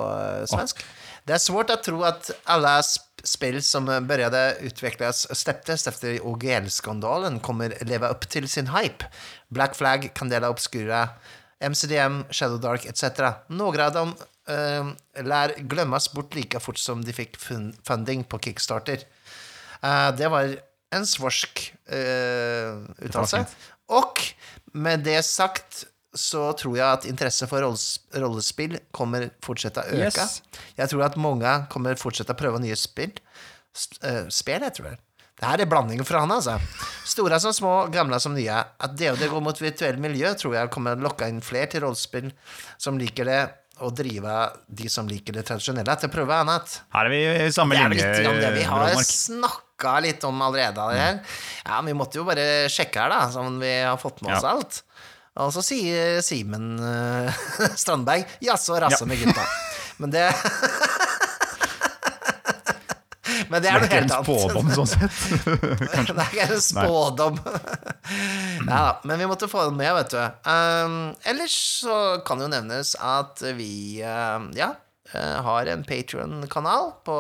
svensk. Det er svårt å tro at alle sp spel som började utvecklas släpptes efter OGL-skandalen kommer leva upp till sin hype. Black Flag, Candela Obscura, MCDM, Shadow Dark etc. Några av dem uh, lär glömmas bort lika fort som de fick fun- funding på Kickstarter. Uh, det var en svorsk uh, uttalelse. Och med det sagt så tror jeg at interesse for rollespill kommer fortsette å øke. Yes. Jeg tror at mange kommer fortsette å prøve nye spill. Spill, jeg tror Det Det her er blandningen fra han altså. Store som små, gamle som nye. At det går mot virtuell miljø, tror jeg kommer lokke inn flere til rollespill som liker det og drive de som liker det tradisjonelle, til å prøve annet. Her er vi i samme Det er linje. vel litt om det vi har snakka litt om allerede. Her. Ja, vi måtte jo bare sjekke her, da, om vi har fått med oss Ja. alt. Og så sier Simen uh, Strandberg 'jaså, rasse Ja. med gutta'. Men det Men det helt annet Det er er ikke en spådom, sånn sett. Det er ikke en spådom. Da, men vi måtte få den med, vet du. Um, ellers så kan jo nevnes at vi uh, ja, uh, har en Patrion-kanal på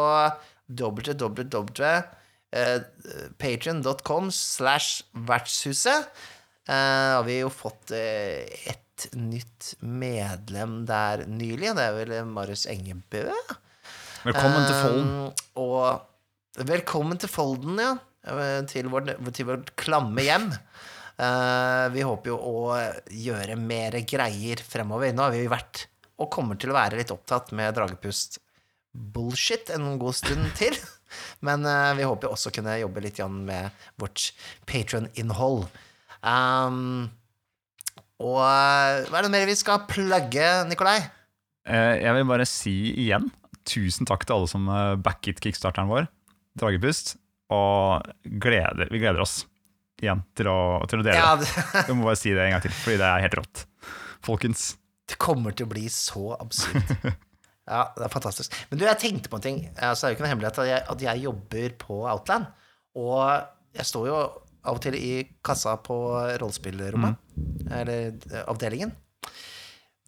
www.patrion.com slash vertshuset. Uh, og vi har jo fått uh, et nytt medlem der nylig, og det er vel Marius Engebø. Velkommen til Folden. Um, og velkommen til Folden, ja. Eh, Til vårt, til vårt klamme hjem. Eh, vi håper jo å gjøre mer greier fremover. Nå har vi jo vært, og kommer til å være, litt opptatt med dragepust-bullshit en god stund til. Men eh, vi håper jo også kunne jobbe litt med vårt Patron-innhold. Um, og hva er det mer vi skal plugge, Nikolai? Eh, Jeg vil bare si igjen tusen takk til alle som eh, backet kickstarteren vår, Dragepust, og gleder, vi gleder oss igjen til å, til å dele Ja, det. det, Jeg må bare si det en gang til, fordi det er helt rått. Folkens, Det kommer til å bli så absurd. Ja, det er fantastisk. Men du, jeg tenkte på en ting. Altså, det er jo ikke noe hemmelighet at jeg, at jeg jobber på Outland. Og jeg står jo av og til i kassa på rollespillrommet. Eller eh, avdelingen.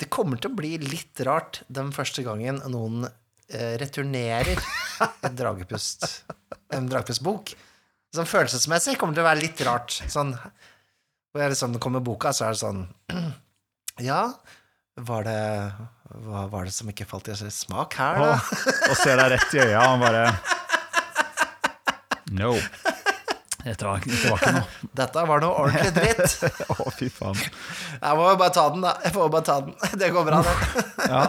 Det kommer til å bli litt rart den første gangen noen eh, returnerer en dragepust, en dragepustbok. Sånn følelsesmessig kommer det til å være litt rart. Sånn hvor jeg liksom kommer boka, så er det sånn Ja, var det Hva var det som ikke falt i smak her, da? og, og ser deg rett i øya, og bare No. Dette var, dette var ikke noe. Dette var noe ordentlig dritt. Å, fy faen. Jeg må jo bare ta den, da. Jeg får bare ta den. Det går bra, det. Ja,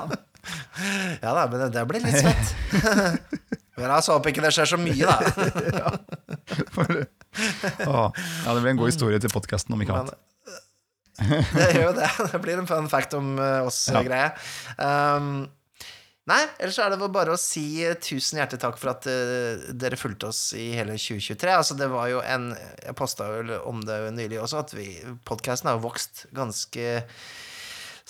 Ja da, men det blir litt svett. Men jeg så håper ikke det skjer så mye, da. ja, det blir en god historie til podkasten, om ikke annet. det gjør jo det. Det blir en fun fact om eh, oss, Ja. Um, nei, ellers er det bare å si eh, tusen hjertelig takk for at uh, dere fulgte oss i hele 2023. Altså, det var jo en Jeg posta vel om det nylig også, at vi podkasten har jo vokst ganske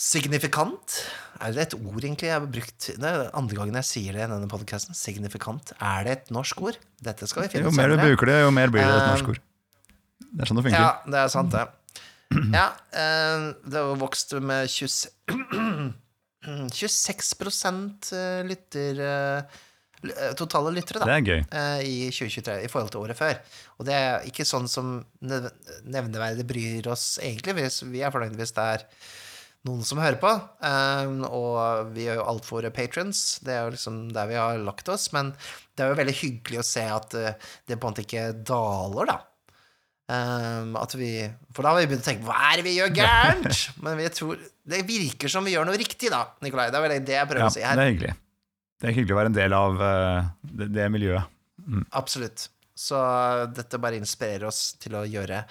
signifikant. Er det et ord, egentlig, jeg har brukt Det er andre gangen jeg sier det i denne podkasten. Signifikant. Er det et norsk ord? Dette skal vi finne Jo mer du bruker det, jo mer blir det et norsk ord. Det er sånn det funker. Ja, det er sant, det. Ja, uh, det har jo vokst med 20, 26 eh, lytter eh, eh, Totale lyttere, da. Det I 2023 i forhold til året før. Og det er ikke sånn som nev- nevneverdig bryr oss egentlig. Vi er fornøyd hvis det er noen som hører på. Um, og vi gjør jo alt for patrons. Det er jo liksom der vi har lagt oss. Men det er jo veldig hyggelig å se at det på en måte ikke daler, da. Um, at vi, for da har vi begynt å tenke Hva er det vi gjør gærent? Men vi tror, det virker som vi gjør noe riktig, da, Nikolai. Det er vel det jeg prøver Ja, å si det her. er hyggelig. Det er hyggelig å være en del av uh, det, det miljøet. Absolutt. Så dette bare inspirerer oss til å gjøre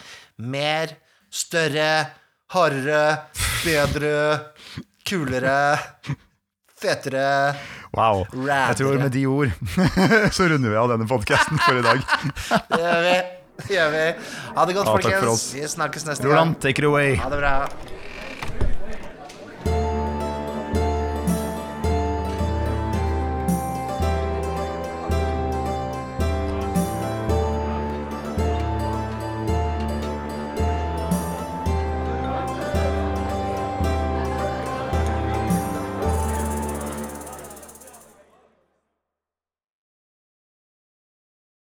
mer, større, hardere, bedre, kulere, fetere, Wow. Jeg tror med de ord så runder vi av denne podkasten for i dag. Det gjør vi. Gjør vi. Ha det godt, Ja, folkens. Vi snakkes neste Roland, gang. take it away. Ha det bra.